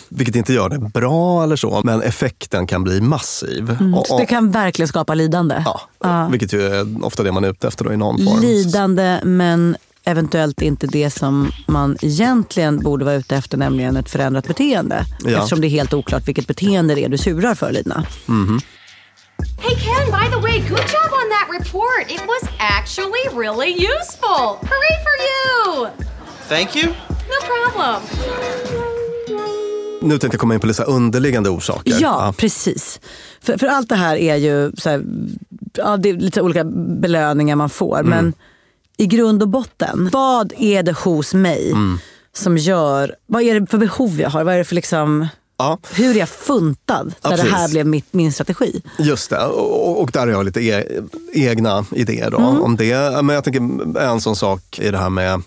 Vilket inte gör det bra eller så, men effekten kan bli massiv. Mm. Och, och, det kan verkligen skapa lidande. Ja. Vilket ju är ofta det man är ute efter då, i någon form. Lidande men eventuellt inte det som man egentligen borde vara ute efter, nämligen ett förändrat beteende. Ja. Eftersom det är helt oklart vilket beteende det är du surar för Lina. Mhm. Hey Ken, by the way, good job on that report. It was actually really useful. Hooray for you! Thank you. No problem. Nu tänkte jag komma in på lite underliggande orsaker. Ja, precis. För, för allt det här är ju så här, ja, det är lite olika belöningar man får. Mm. Men i grund och botten, vad är det hos mig Mm. som gör, vad är det för behov jag har? Vad är det för liksom, hur är jag funtad Ja, när det här blev mitt, min strategi? Just det, och, och där har jag lite e egna idéer då, Mm. om det. Men jag tänker en sån sak är det här med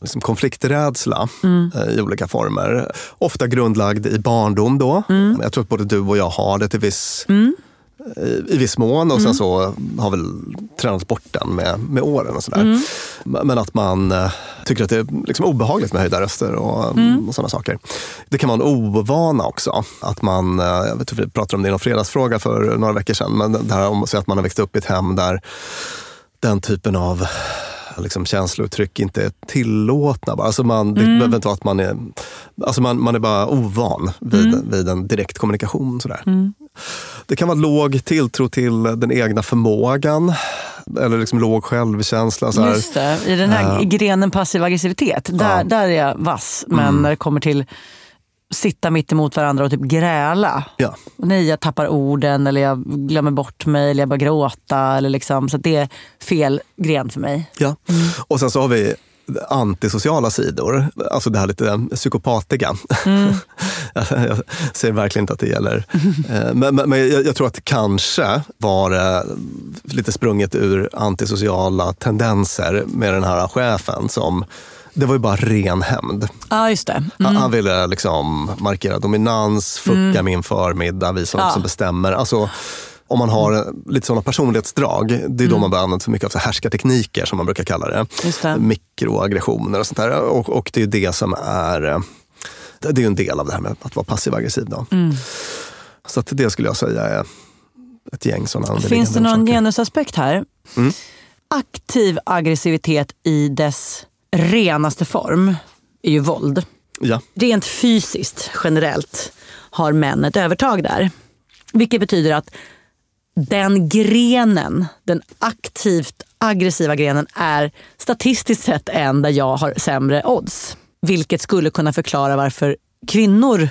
liksom konflikträdsla Mm. eh, i olika former. Ofta grundlagd i barndom då. Mm. Jag tror att både du och jag har det till viss, Mm. I, viss mån och sen Mm. så har väl tränat bort den med, med åren och sådär. Mm. Men att man eh, tycker att det är liksom obehagligt med höjda röster och, Mm. och sådana saker. Det kan vara en ovana också. Att man, eh, jag vet inte, vi pratade om det i någon fredagsfråga för några veckor sedan, men det här om att man har växt upp i ett hem där den typen av liksom, känslouttryck inte är tillåtna. Alltså man, Mm. Det behöver inte vara att man är, alltså man, man är bara ovan vid, Mm. vid en direkt kommunikation. Sådär. Mm. Det kan vara låg tilltro till den egna förmågan. Eller liksom låg självkänsla. Så här. Just det, i den här Eh, grenen passiv aggressivitet, där, Ja. där är jag vass. Men Mm. när det kommer till sitta mitt emot varandra och typ gräla. Ja. Nej, jag tappar orden eller jag glömmer bort mig eller jag börjar gråta. Eller liksom, så det är fel gren för mig. Ja. Och sen så har vi antisociala sidor, alltså det här lite psykopatiga. Mm. jag säger verkligen inte att det gäller. Eh, Men, men, men jag, jag tror att det kanske var eh, lite sprunget ur antisociala tendenser med den här chefen som det var ju bara ren hämnd. Ja, just det. Han- Mm. Han ville liksom markera dominans, fucka Mm. min förmiddag, visa vem Ja. som bestämmer. Alltså, om man har lite sådana personlighetsdrag, det är då Mm. man börjar använda för mycket av så här härskartekniker som man brukar kalla det. Det. Mikroaggressioner och sånt där. Och, och det är det som är det är en del av det här med att vara passiv aggressiv. Då. Mm. Så att det skulle jag säga är ett gäng sådana Finns det någon genusaspekt här? Mm. Aktiv aggressivitet i dess renaste form är ju våld. Ja. Rent fysiskt, generellt, har män ett övertag där. Vilket betyder att den grenen, den aktivt aggressiva grenen, är statistiskt sett en där jag har sämre odds. Vilket skulle kunna förklara varför kvinnor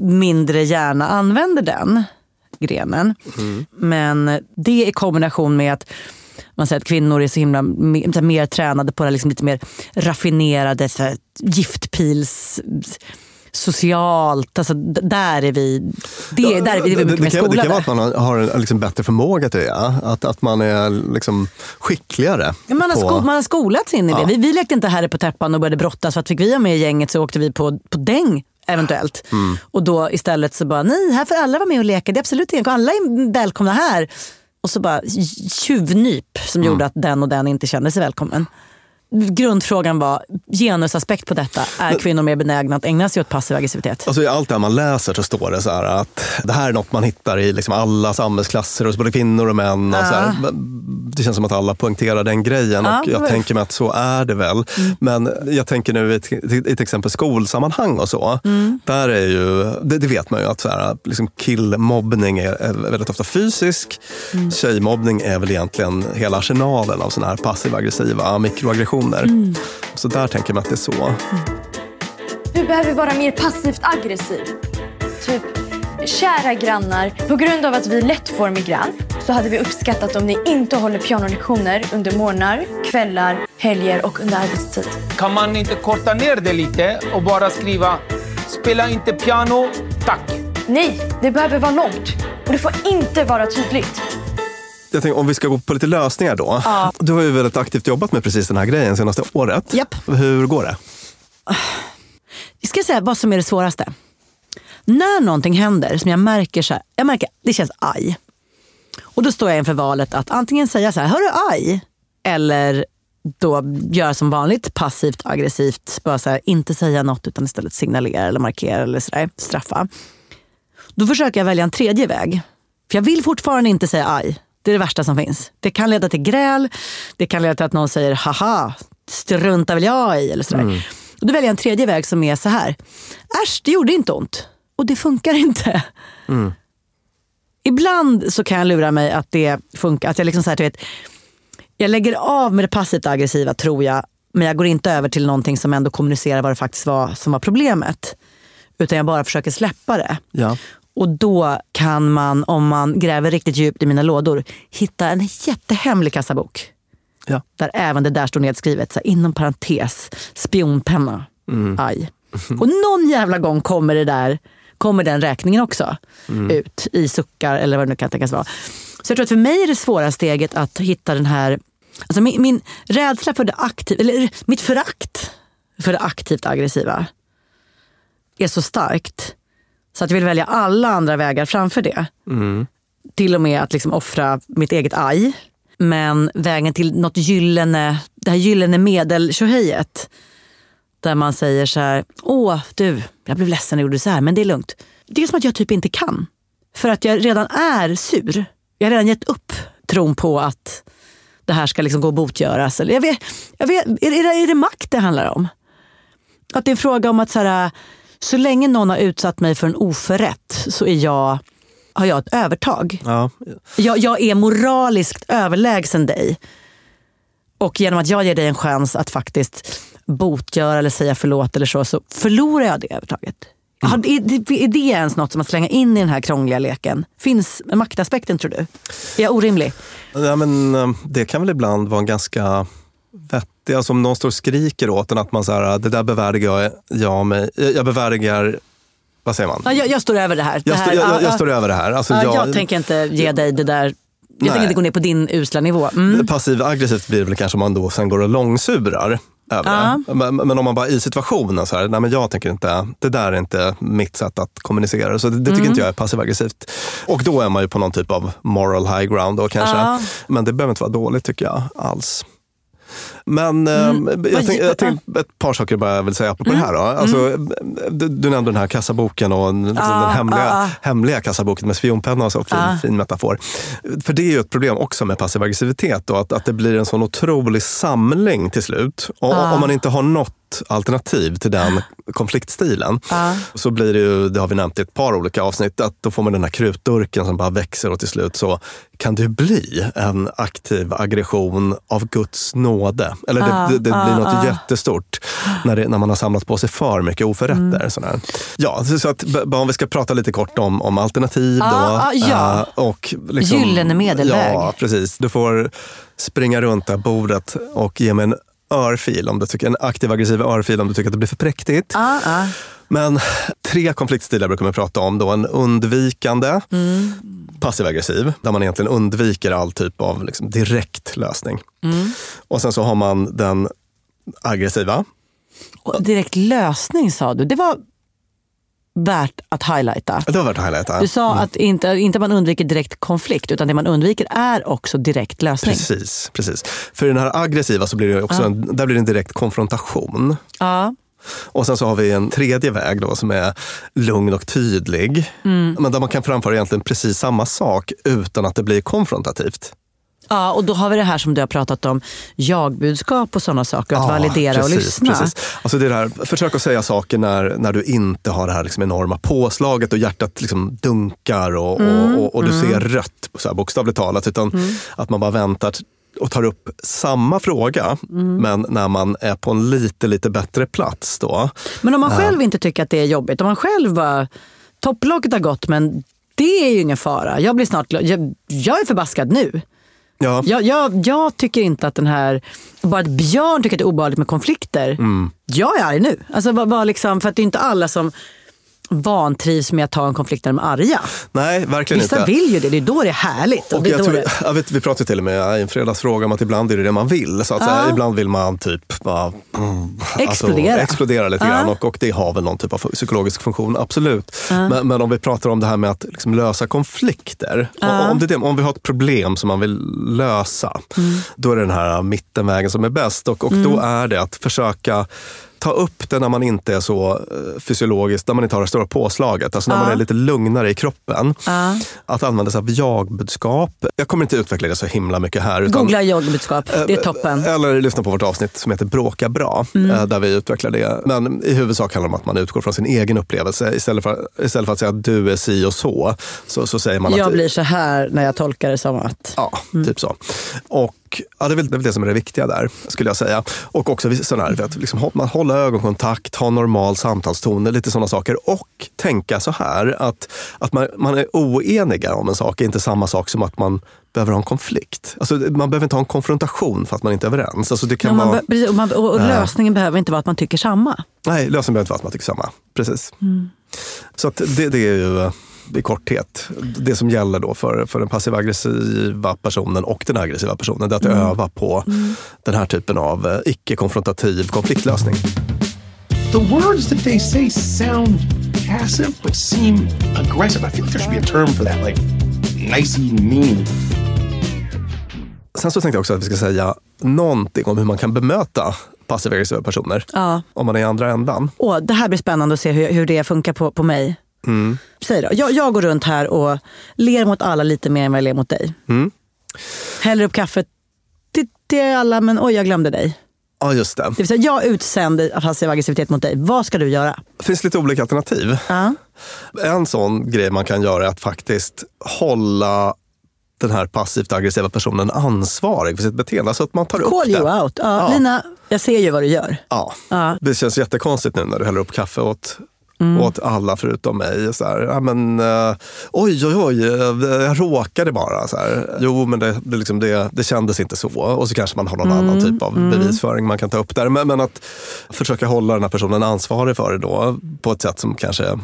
mindre gärna använder den grenen. Men det i kombination med att man säger att kvinnor är så himla mer, så här, mer tränade på det liksom lite mer raffinerade så här, giftpils socialt. Alltså, där är vi, det, där är vi, det är vi mycket mer det, kan, det kan vara skolade. att man har en liksom bättre förmåga till det. ja. Att, att man är liksom skickligare. Ja, man, har på- sko- man har skolats in i det. Ja. Vi, vi lekte inte Herre på täppan och började brottas. För att fick vi vara med i gänget så åkte vi på, på däng eventuellt. Mm. Och då istället så bara, nej här får alla vara med och leka. Det är absolut inga Alla är välkomna här. Och så bara tjuvnyp som Mm. gjorde att den och den inte kände sig välkommen. Grundfrågan var, genusaspekt på detta. Är kvinnor mer benägna att ägna sig åt passiv aggressivitet? Alltså I allt det här man läser så står det så att det här är något man hittar i liksom alla samhällsklasser hos både kvinnor och män. Och här. Det känns som att alla poängterar den grejen Ja, och jag tänker mig att så är det väl. Men jag tänker nu i i till exempel skolsammanhang och så. Där är ju, det, det vet man ju att så här, liksom killmobbning är, är väldigt ofta fysisk. Tjejmobbning är väl egentligen hela arsenalen av såna här passiv aggressiva mikroaggressioner. Så där tänker man att det är så. Du behöver vara mer passivt aggressiv. Typ, kära grannar, på grund av att vi lätt får migrän så hade vi uppskattat om ni inte håller pianolektioner under morgnar, kvällar, helger och under arbetstid. Kan man inte korta ner det lite och bara skriva spela inte piano, tack. Nej, det behöver vara långt och det får inte vara tydligt. Jag tänker, om vi ska gå på lite lösningar då. Ja. Du har ju väldigt aktivt jobbat med precis den här grejen senaste året. Japp. Hur går det? Jag ska säga vad som är det svåraste. När någonting händer som jag märker så här, jag märker det känns aj. Och då står jag inför valet att antingen säga så här, hör du aj? Eller då göra som vanligt, passivt aggressivt. Bara så här, inte säga något utan istället signalera eller markera eller så där, straffa. Då försöker jag välja en tredje väg. För jag vill fortfarande inte säga aj. Det är det värsta som finns. Det kan leda till gräl, det kan leda till att någon säger haha, struntar väl jag i eller sådär. Och då väljer jag en tredje väg som är så här. Äsch, det gjorde inte ont. Och det funkar inte. Ibland så kan jag lura mig att det funkar. Att jag, liksom så här, du vet, jag lägger av med det passivt aggressiva tror jag. Men jag går inte över till någonting som ändå kommunicerar vad det faktiskt var som var problemet. Utan jag bara försöker släppa det. Ja. Och då kan man, om man gräver riktigt djupt i mina lådor, hitta en jättehemlig kassabok. Ja. Där även det där står nedskrivet, så här, inom parentes, spionpenna. Aj. Och någon jävla gång kommer det där, kommer den räkningen också ut i suckar eller vad det nu kan tänkas vara. Så jag tror att för mig är det svåra steget att hitta den här, alltså min, min rädsla för det aktiva, eller mitt förakt för det aktivt aggressiva är så starkt så att jag vill välja alla andra vägar framför det. Till och med att liksom offra mitt eget aj. Men vägen till något gyllene, det här gyllene medeltjohejet. Där man säger så här, åh du, jag blev ledsen när jag gjorde så här, men det är lugnt. Det är som att jag typ inte kan. För att jag redan är sur. Jag har redan gett upp tron på att det här ska liksom gå att botgöras. Eller jag vet, jag vet, är, det, är det makt det handlar om? Att det är en fråga om att så, här, så länge någon har utsatt mig för en oförrätt så är jag, har jag ett övertag. Ja. Jag, jag är moraliskt överlägsen dig. Och genom att jag ger dig en chans att faktiskt botgöra eller säga förlåt eller så, så förlorar jag det övertaget. Har- Är, det- är det ens något som att slänga in i den här krångliga leken? Finns maktaspekten tror du? Är jag orimlig? Ja, men, eh, det kan väl ibland vara en ganska vettig, alltså om någon står och skriker åt en att man så här, det där bevärdigar jag, jag mig, jag bevärdigar, vad säger man? Ja, jag, jag står över det här. Jag, här står- jag, jag, ja, jag ja. står över det här. Alltså, Ja, jag, jag tänker inte ge dig det där. Jag Nej. tänker inte gå ner på din usla nivå. Mm. Passiv aggressivt blir det väl kanske om man då sen går och långsurar över. Men, men om man bara i situationen så här, nej men jag tänker inte, det där är inte mitt sätt att kommunicera. Så det, det tycker Mm. inte jag är passiv aggressivt. Och då är man ju på någon typ av moral high ground då kanske. Ja. Men det behöver inte vara dåligt tycker jag alls. Men Mm. eh, jag, tänk, jag tänkte ett par saker bara jag vill säga apropå Mm. det här. Då. Alltså, du, du nämnde den här kassaboken och den, Ja, den hemliga, ja, ja. hemliga kassaboken med spionpenna och så. Fin, Ja. fin metafor. För det är ju ett problem också med passiv aggressivitet. Då, att, att det blir en sån otrolig samling till slut. Och. Om man inte har något alternativ till den konfliktstilen Ja. så blir det ju, det har vi nämnt i ett par olika avsnitt, att då får man den här krutdurken som bara växer och till slut så kan det ju bli en aktiv aggression av Guds nåde. Eller det, Ja, det, det blir ja, något ja. jättestort när, det, när man har samlat på sig för mycket oförrätter. Mm. Sådär. Ja, så så att, om vi ska prata lite kort om, om alternativ då. Ja, ja, ja. eh, och liksom, Gyllene medelväg. Ja, precis. Du får springa runt det här bordet och ge mig en örfil, om du tycker, en aktiv aggressiv örfil om du tycker att det blir för präktigt. Men tre konfliktstilar brukar man prata om. Då. En undvikande, Mm. passiv aggressiv, där man egentligen undviker all typ av liksom, direkt lösning. Mm. Och sen så har man den aggressiva. Och direkt lösning sa du. Det var värt att highlighta. Det var värt att highlighta. Du sa Mm. att inte, inte man undviker direkt konflikt, utan det man undviker är också direkt lösning. Precis, precis. För i den här aggressiva så blir det också Ja. en, där blir det en direkt konfrontation. Ja. Och sen så har vi en tredje väg då som är lugn och tydlig. Mm. Men där man kan framföra egentligen precis samma sak utan att det blir konfrontativt. Ja, och då har vi det här som du har pratat om, jagbudskap och sådana saker. Att Ja, validera och precis, lyssna. Precis. Alltså det där, försök att säga saker när, när du inte har det här liksom enorma påslaget och hjärtat liksom dunkar och, Mm, och, och, och du mm. ser rött, så här bokstavligt talat. Utan Mm. att man bara väntar och tar upp samma fråga, Mm. men när man är på en lite, lite bättre plats då. Men om man Ja. själv inte tycker att det är jobbigt, om man själv bara, topplocket har gått men det är ju ingen fara. Jag blir snart jag, jag är förbaskad nu. Ja. Jag, jag, jag tycker inte att den här, bara att Björn tycker att det är obehagligt med konflikter. Mm. Jag är arg nu. Alltså bara, bara liksom, för att det är inte alla som vantrivs med att ta en konflikt när de är arga. Nej, verkligen Vissa inte. vill ju det, det är då det är härligt. Och Och jag då tror, det... jag vet, vi pratade till och med i en fredagsfråga om att ibland är det det man vill. Så att Ja. säga, ibland vill man typ bara, mm, Explodera. explodera lite Ja. grann och, och det har väl någon typ av psykologisk funktion, absolut. Ja. Men, men om vi pratar om det här med att liksom lösa konflikter. Om, det om vi har ett problem som man vill lösa, Mm. då är det den här mittenvägen som är bäst. Och, och då Mm. är det att försöka ta upp det när man inte är så eh, fysiologiskt, när man inte har det stora påslaget. Alltså när Ja. man är lite lugnare i kroppen. Ja. Att använda sig av jagbudskap. Jag kommer inte utveckla det så himla mycket här. utan- Googla jagbudskap, det är toppen. Eller lyssna på vårt avsnitt som heter Bråka bra, Mm. eh, där vi utvecklar det. Men i huvudsak handlar det om att man utgår från sin egen upplevelse. Istället för, istället för att säga att du är si och så, så, så säger man Jag att... blir så här när jag tolkar det som att... Ja, typ så. Och ja, det, är väl, det är väl det som är det viktiga där, skulle jag säga. Och också sån här, att liksom, man hålla ögonkontakt, ha normal samtalston, lite sådana saker. Och tänka så här, att, att man, man är oeniga om en sak är inte samma sak som att man behöver ha en konflikt. Alltså, man behöver inte ha en konfrontation för att man inte är överens. Alltså, det kan Ja, vara, be- och, man, och, och Ja. lösningen behöver inte vara att man tycker samma. nej, lösningen behöver inte vara att man tycker samma. Precis. Mm. Så det, det är ju eh, i korthet det som gäller då för, för den passiva aggressiva personen och den aggressiva personen. Det är att Mm. öva på den här typen av eh, icke-konfrontativ konfliktlösning. The words that they say sound passive but seem aggressive. I feel like there should be a term for that, like nicey mean. Sen så tänkte jag också att vi ska säga någonting om hur man kan bemöta passiva aggressiva personer. Ja. Om man är i andra ändan. Och det här blir spännande att se hur, hur det funkar på, på mig. Mm. Säg då, jag, jag går runt här och ler mot alla lite mer än vad jag ler mot dig. Mm. Häller upp kaffet till är alla, men oj, jag glömde dig. Ja, just det. Det vill säga, jag utsänder passiv aggressivitet mot dig. Vad ska du göra? Det finns lite olika alternativ. Ja. En sån grej man kan göra är att faktiskt hålla den här passivt aggressiva personen ansvarig för sitt beteende. Så att man tar Call upp det. you out. Ja, Ja. Lina, jag ser ju vad du gör. Ja. Ja. Det känns jättekonstigt nu när du häller upp kaffe åt, Mm. åt alla förutom mig. Så här, ja, men, eh, oj, oj, oj, eh, jag råkade bara. Så här. Jo, men det, det, liksom, det, det kändes inte så. Och så kanske man har någon Mm, annan typ av mm. bevisföring man kan ta upp där. Men, men att försöka hålla den här personen ansvarig för det då på ett sätt som kanske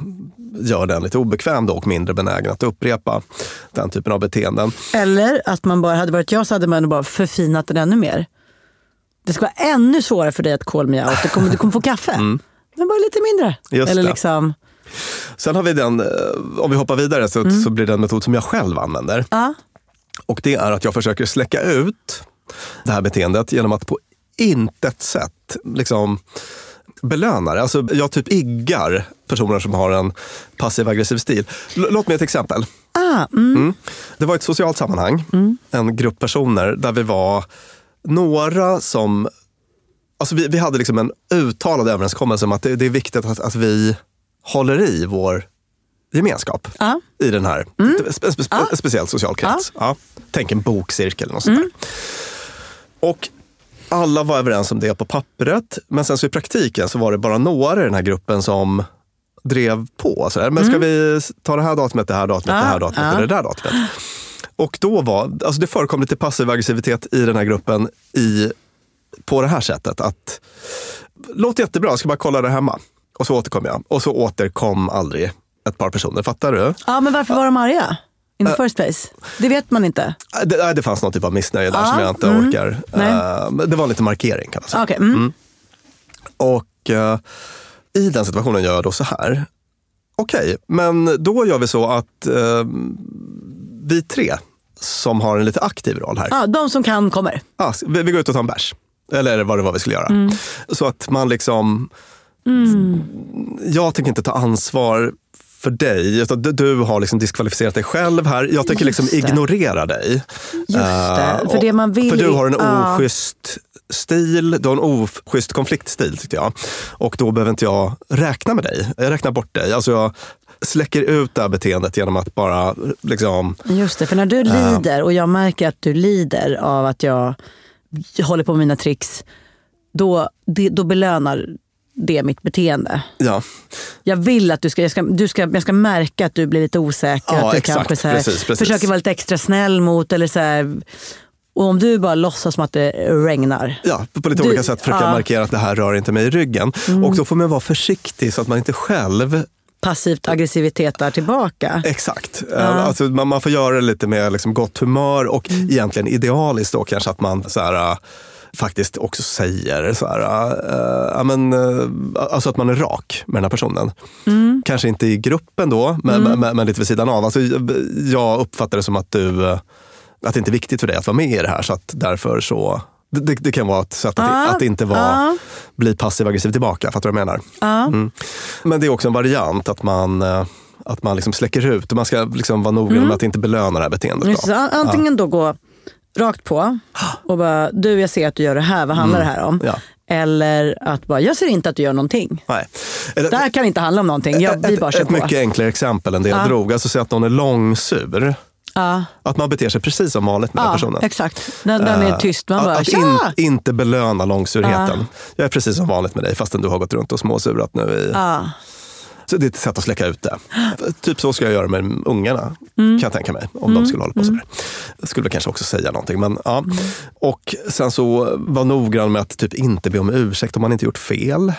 gör den lite obekväm då och mindre benägen att upprepa den typen av beteenden. Eller att man bara, hade varit jag så hade man bara förfinat den ännu mer. Det ska vara ännu svårare för dig att call me out. Du kommer, du kommer få kaffe. Men bara lite mindre. Mm. Just Eller det. liksom, Sen har vi den, eh, om vi hoppar vidare så, så blir det en metod som jag själv använder. ja. Och det är att jag försöker släcka ut det här beteendet genom att på intet sätt liksom belöna det. Alltså jag typ iggar personer som har en passiv aggressiv stil. L- låt mig ett exempel. Ah, mm. Mm. Det var ett socialt sammanhang, en grupp personer där vi var några som... Alltså vi, vi hade liksom en uttalad överenskommelse om att det, det är viktigt att, att vi håller i vår gemenskap Ja. i den här spe, spe, spe, speciell social krets. Ja. Tänk en bokcirkel eller något sånt där. Och alla var överens om det på pappret, men sen så i praktiken så var det bara några i den här gruppen som drev på. Så där. Men ska vi ta det här datumet, det här datumet, Ja, det här datumet ja. eller det där datumet? Och då var, alltså det förekom lite passiv aggressivitet i den här gruppen i, på det här sättet. att Låter jättebra, jag ska bara kolla det hemma. Och så återkom jag. Och så återkom aldrig ett par personer. Fattar du? ja, men varför var de arga? In the Äh. first place? Det vet man inte. Det, nej, det fanns någon typ av missnöje där Ja, som jag inte mm. orkar. Men det var lite markering kan man säga. Okej, mm. Mm. Och i den situationen gör jag då så här. Okej, men då gör vi så att vi tre som har en lite aktiv roll här. Ja, de som kan kommer. Ja, vi, vi går ut och tar en bärs. Eller vad det var vi skulle göra. Mm. Så att man liksom, jag tänker inte ta ansvar för dig, utan du, har liksom diskvalificerat dig själv här. Jag tänker liksom ignorera dig. Just det, Eh, för det man vill För du har en ja. oschysst stil, du har en oschysst konfliktstil tyckte jag. Och då behöver inte jag räkna med dig. Jag räknar bort dig. Alltså jag släcker ut det här beteendet genom att bara liksom... Just det, för när du Ja. lider och jag märker att du lider av att jag håller på med mina tricks, då, det, då belönar det mitt beteende. Ja, Jag vill att du ska, jag ska, du ska, jag ska märka att du blir lite osäker. Ja, att du exakt. kanske så här, Precis, precis. försöker vara lite extra snäll mot eller så här, Och om du bara låtsas som att det regnar. Ja, på lite Du- olika sätt försöka ja. markera att det här rör inte mig i ryggen. Mm. Och då får man vara försiktig så att man inte själv Passivt aggressivitet där tillbaka. Exakt. Ja. Eh, Alltså, man, man får göra det lite med liksom gott humör och Mm. egentligen idealiskt då kanske att man så här, äh, faktiskt också säger så här, äh, ja, men, äh, alltså att man är rak med den här personen. Mm. Kanske inte i gruppen då, men, Mm. men, men lite vid sidan av. Alltså, jag uppfattar det som att du äh, att det inte är viktigt för dig att vara med i det här så att därför så det, det, kan vara ett sätt att, Ja, att inte vara, ja. bli passiv aggressiv tillbaka. Fattar du vad jag menar? Ja. Mm. Men det är också en variant att man, eh, att man liksom släcker ut man ska liksom vara noggrann Mm. med att inte belöna det här beteendet. Just, antingen då gå rakt på och bara, du jag ser att du gör det här, vad handlar Mm. det här om? Ja. Eller att bara, jag ser inte att du gör någonting. Nej. Det här kan inte handla om någonting, jag, vi bara ett, kör ett på. mycket enklare exempel än det jag Ja. drog. Alltså säg att någon är långsur. Ja, Att man beter sig precis som vanligt med den ja personen. exakt. Den, den är Eh, tyst, man bara, att in, inte belöna långsurheten. Ja. Jag är precis som vanligt med dig fastän du har gått runt och småsurat nu. I. Så det är ett sätt att släcka ut det. Typ så ska jag göra med ungarna, Mm. kan jag tänka mig. Om Mm. de skulle hålla på sådär. Jag skulle kanske också säga någonting. Men, ja. Mm. Och sen så var noggrann med att typ inte be om ursäkt om man inte gjort fel.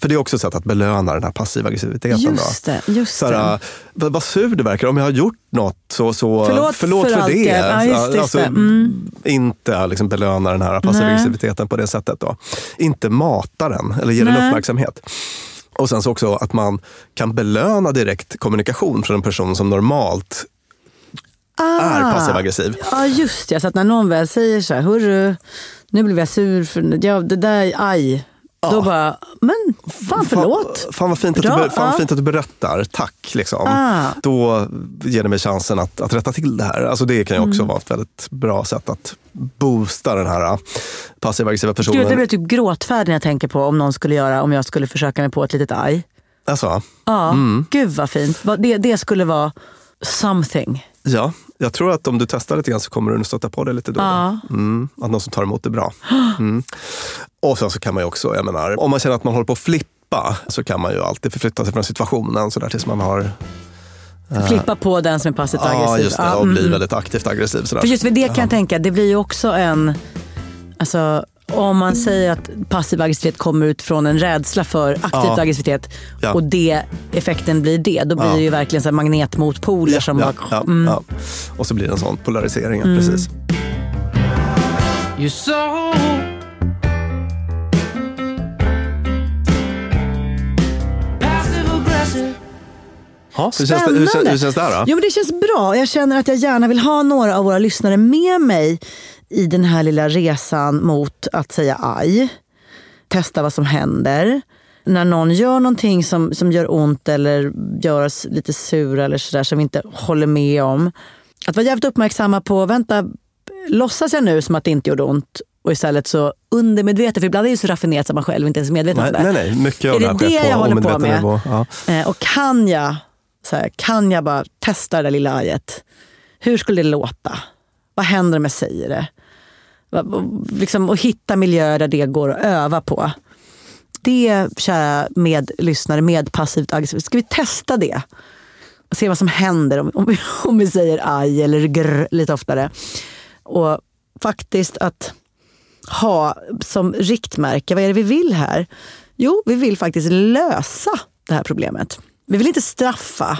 För det är också ett sätt att belöna den här passiva aggressiviteten. Just det, just Såhär, det. vad, sur du verkar. Om jag har gjort något så, så Förlåt för allt det. det. Ja, just det, just. Mm. Inte liksom belöna den här passiva Nej. aggressiviteten på det sättet. Då. Inte mata den eller ge den Nej. uppmärksamhet. Och sen så också att man kan belöna direkt kommunikation från en person som normalt är passiv aggressiv. Ja, just det. Så att när någon väl säger så här, hörru, nu blev jag sur, för, ja, det där, aj. Då bara, men fan förlåt. Fan, fan, vad, fint att, Bra, du, fan ja. fint att du berättar, tack. Liksom. Ah. Då ger det mig chansen att, att rätta till det här. Alltså, det kan ju också Mm. vara ett väldigt bra sätt att boosta den här äh, passiva aggressiva personen. Gud, jag blir typ gråtfärdig när jag tänker på om någon skulle göra, om jag skulle försöka mig på ett litet aj. Alltså, Ja, mm. gud vad fint. Det, det skulle vara something. Ja, jag tror att om du testar lite grann så kommer du stöta på det lite då. Ja. Mm, att någon som tar emot det bra. Mm. Och sen så kan man ju också, jag menar, om man känner att man håller på att flippa så kan man ju alltid förflytta sig från situationen så där tills man har eh, Flippa på den som är passivt Ja, aggressiv. just det. Ja, Och bli mm. väldigt aktivt aggressiv. Sådär. För just vid det kan Ja. jag tänka, det blir ju också en... Alltså, om man säger att passiv aggressivitet kommer ut från en rädsla för aktiv Ja. aggressivitet Ja. och det, effekten blir det, då blir Ja. det ju verkligen så magnetmotpoler som ja, bara... ja, mm. ja. Och så blir det en sån polarisering. Mm. Precis. Aggressive. Ja, hur, känns det, hur, känns, hur känns det här då? Jo, men det känns bra. Jag känner att jag gärna vill ha några av våra lyssnare med mig i den här lilla resan mot att säga aj. Testa vad som händer. När någon gör någonting som, som gör ont eller gör oss lite sura eller sådär som vi inte håller med om. Att vara jävligt uppmärksamma på, vänta, låtsas jag nu som att det inte gjorde ont? Och istället så undermedvetet, för ibland är det ju så raffinerat att man själv inte ens är medveten om det. nej, nej, mycket av är det det sker på jag håller på med? nivå. Ja. Eh, Och kan jag, så här, kan jag bara testa det där lilla ajet? Hur skulle det låta? Vad händer om jag säger det? Liksom, och hitta miljöer där det går att öva på. Det, kära medlyssnare, med passivt aggressivt, ska vi testa det? Och se vad som händer om, om, vi, om vi säger aj eller grr lite oftare. Och faktiskt att ha som riktmärke, vad är det vi vill här? Jo, vi vill faktiskt lösa det här problemet. Vi vill inte straffa,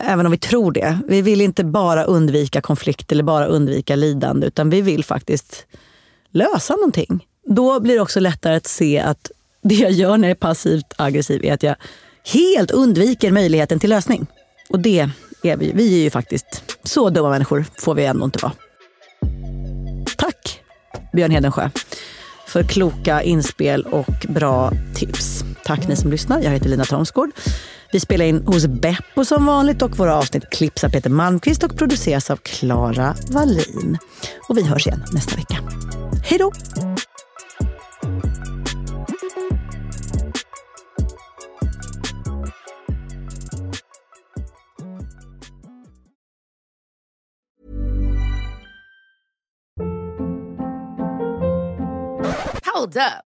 även om vi tror det. Vi vill inte bara undvika konflikt eller bara undvika lidande, utan vi vill faktiskt lösa någonting. Då blir det också lättare att se att det jag gör när jag är passivt aggressiv är att jag helt undviker möjligheten till lösning. Och det är vi. Vi är ju faktiskt så dumma människor får vi ändå inte vara. Tack Björn Hedensjö för kloka inspel och bra tips. Tack ni som lyssnar. Jag heter Lina Thomsgård. Vi spelar in hos Beppo som vanligt och våra avsnitt klipps av Peter Malmqvist och produceras av Klara Wallin. Och vi hörs igen nästa vecka. Hej då! Hold up.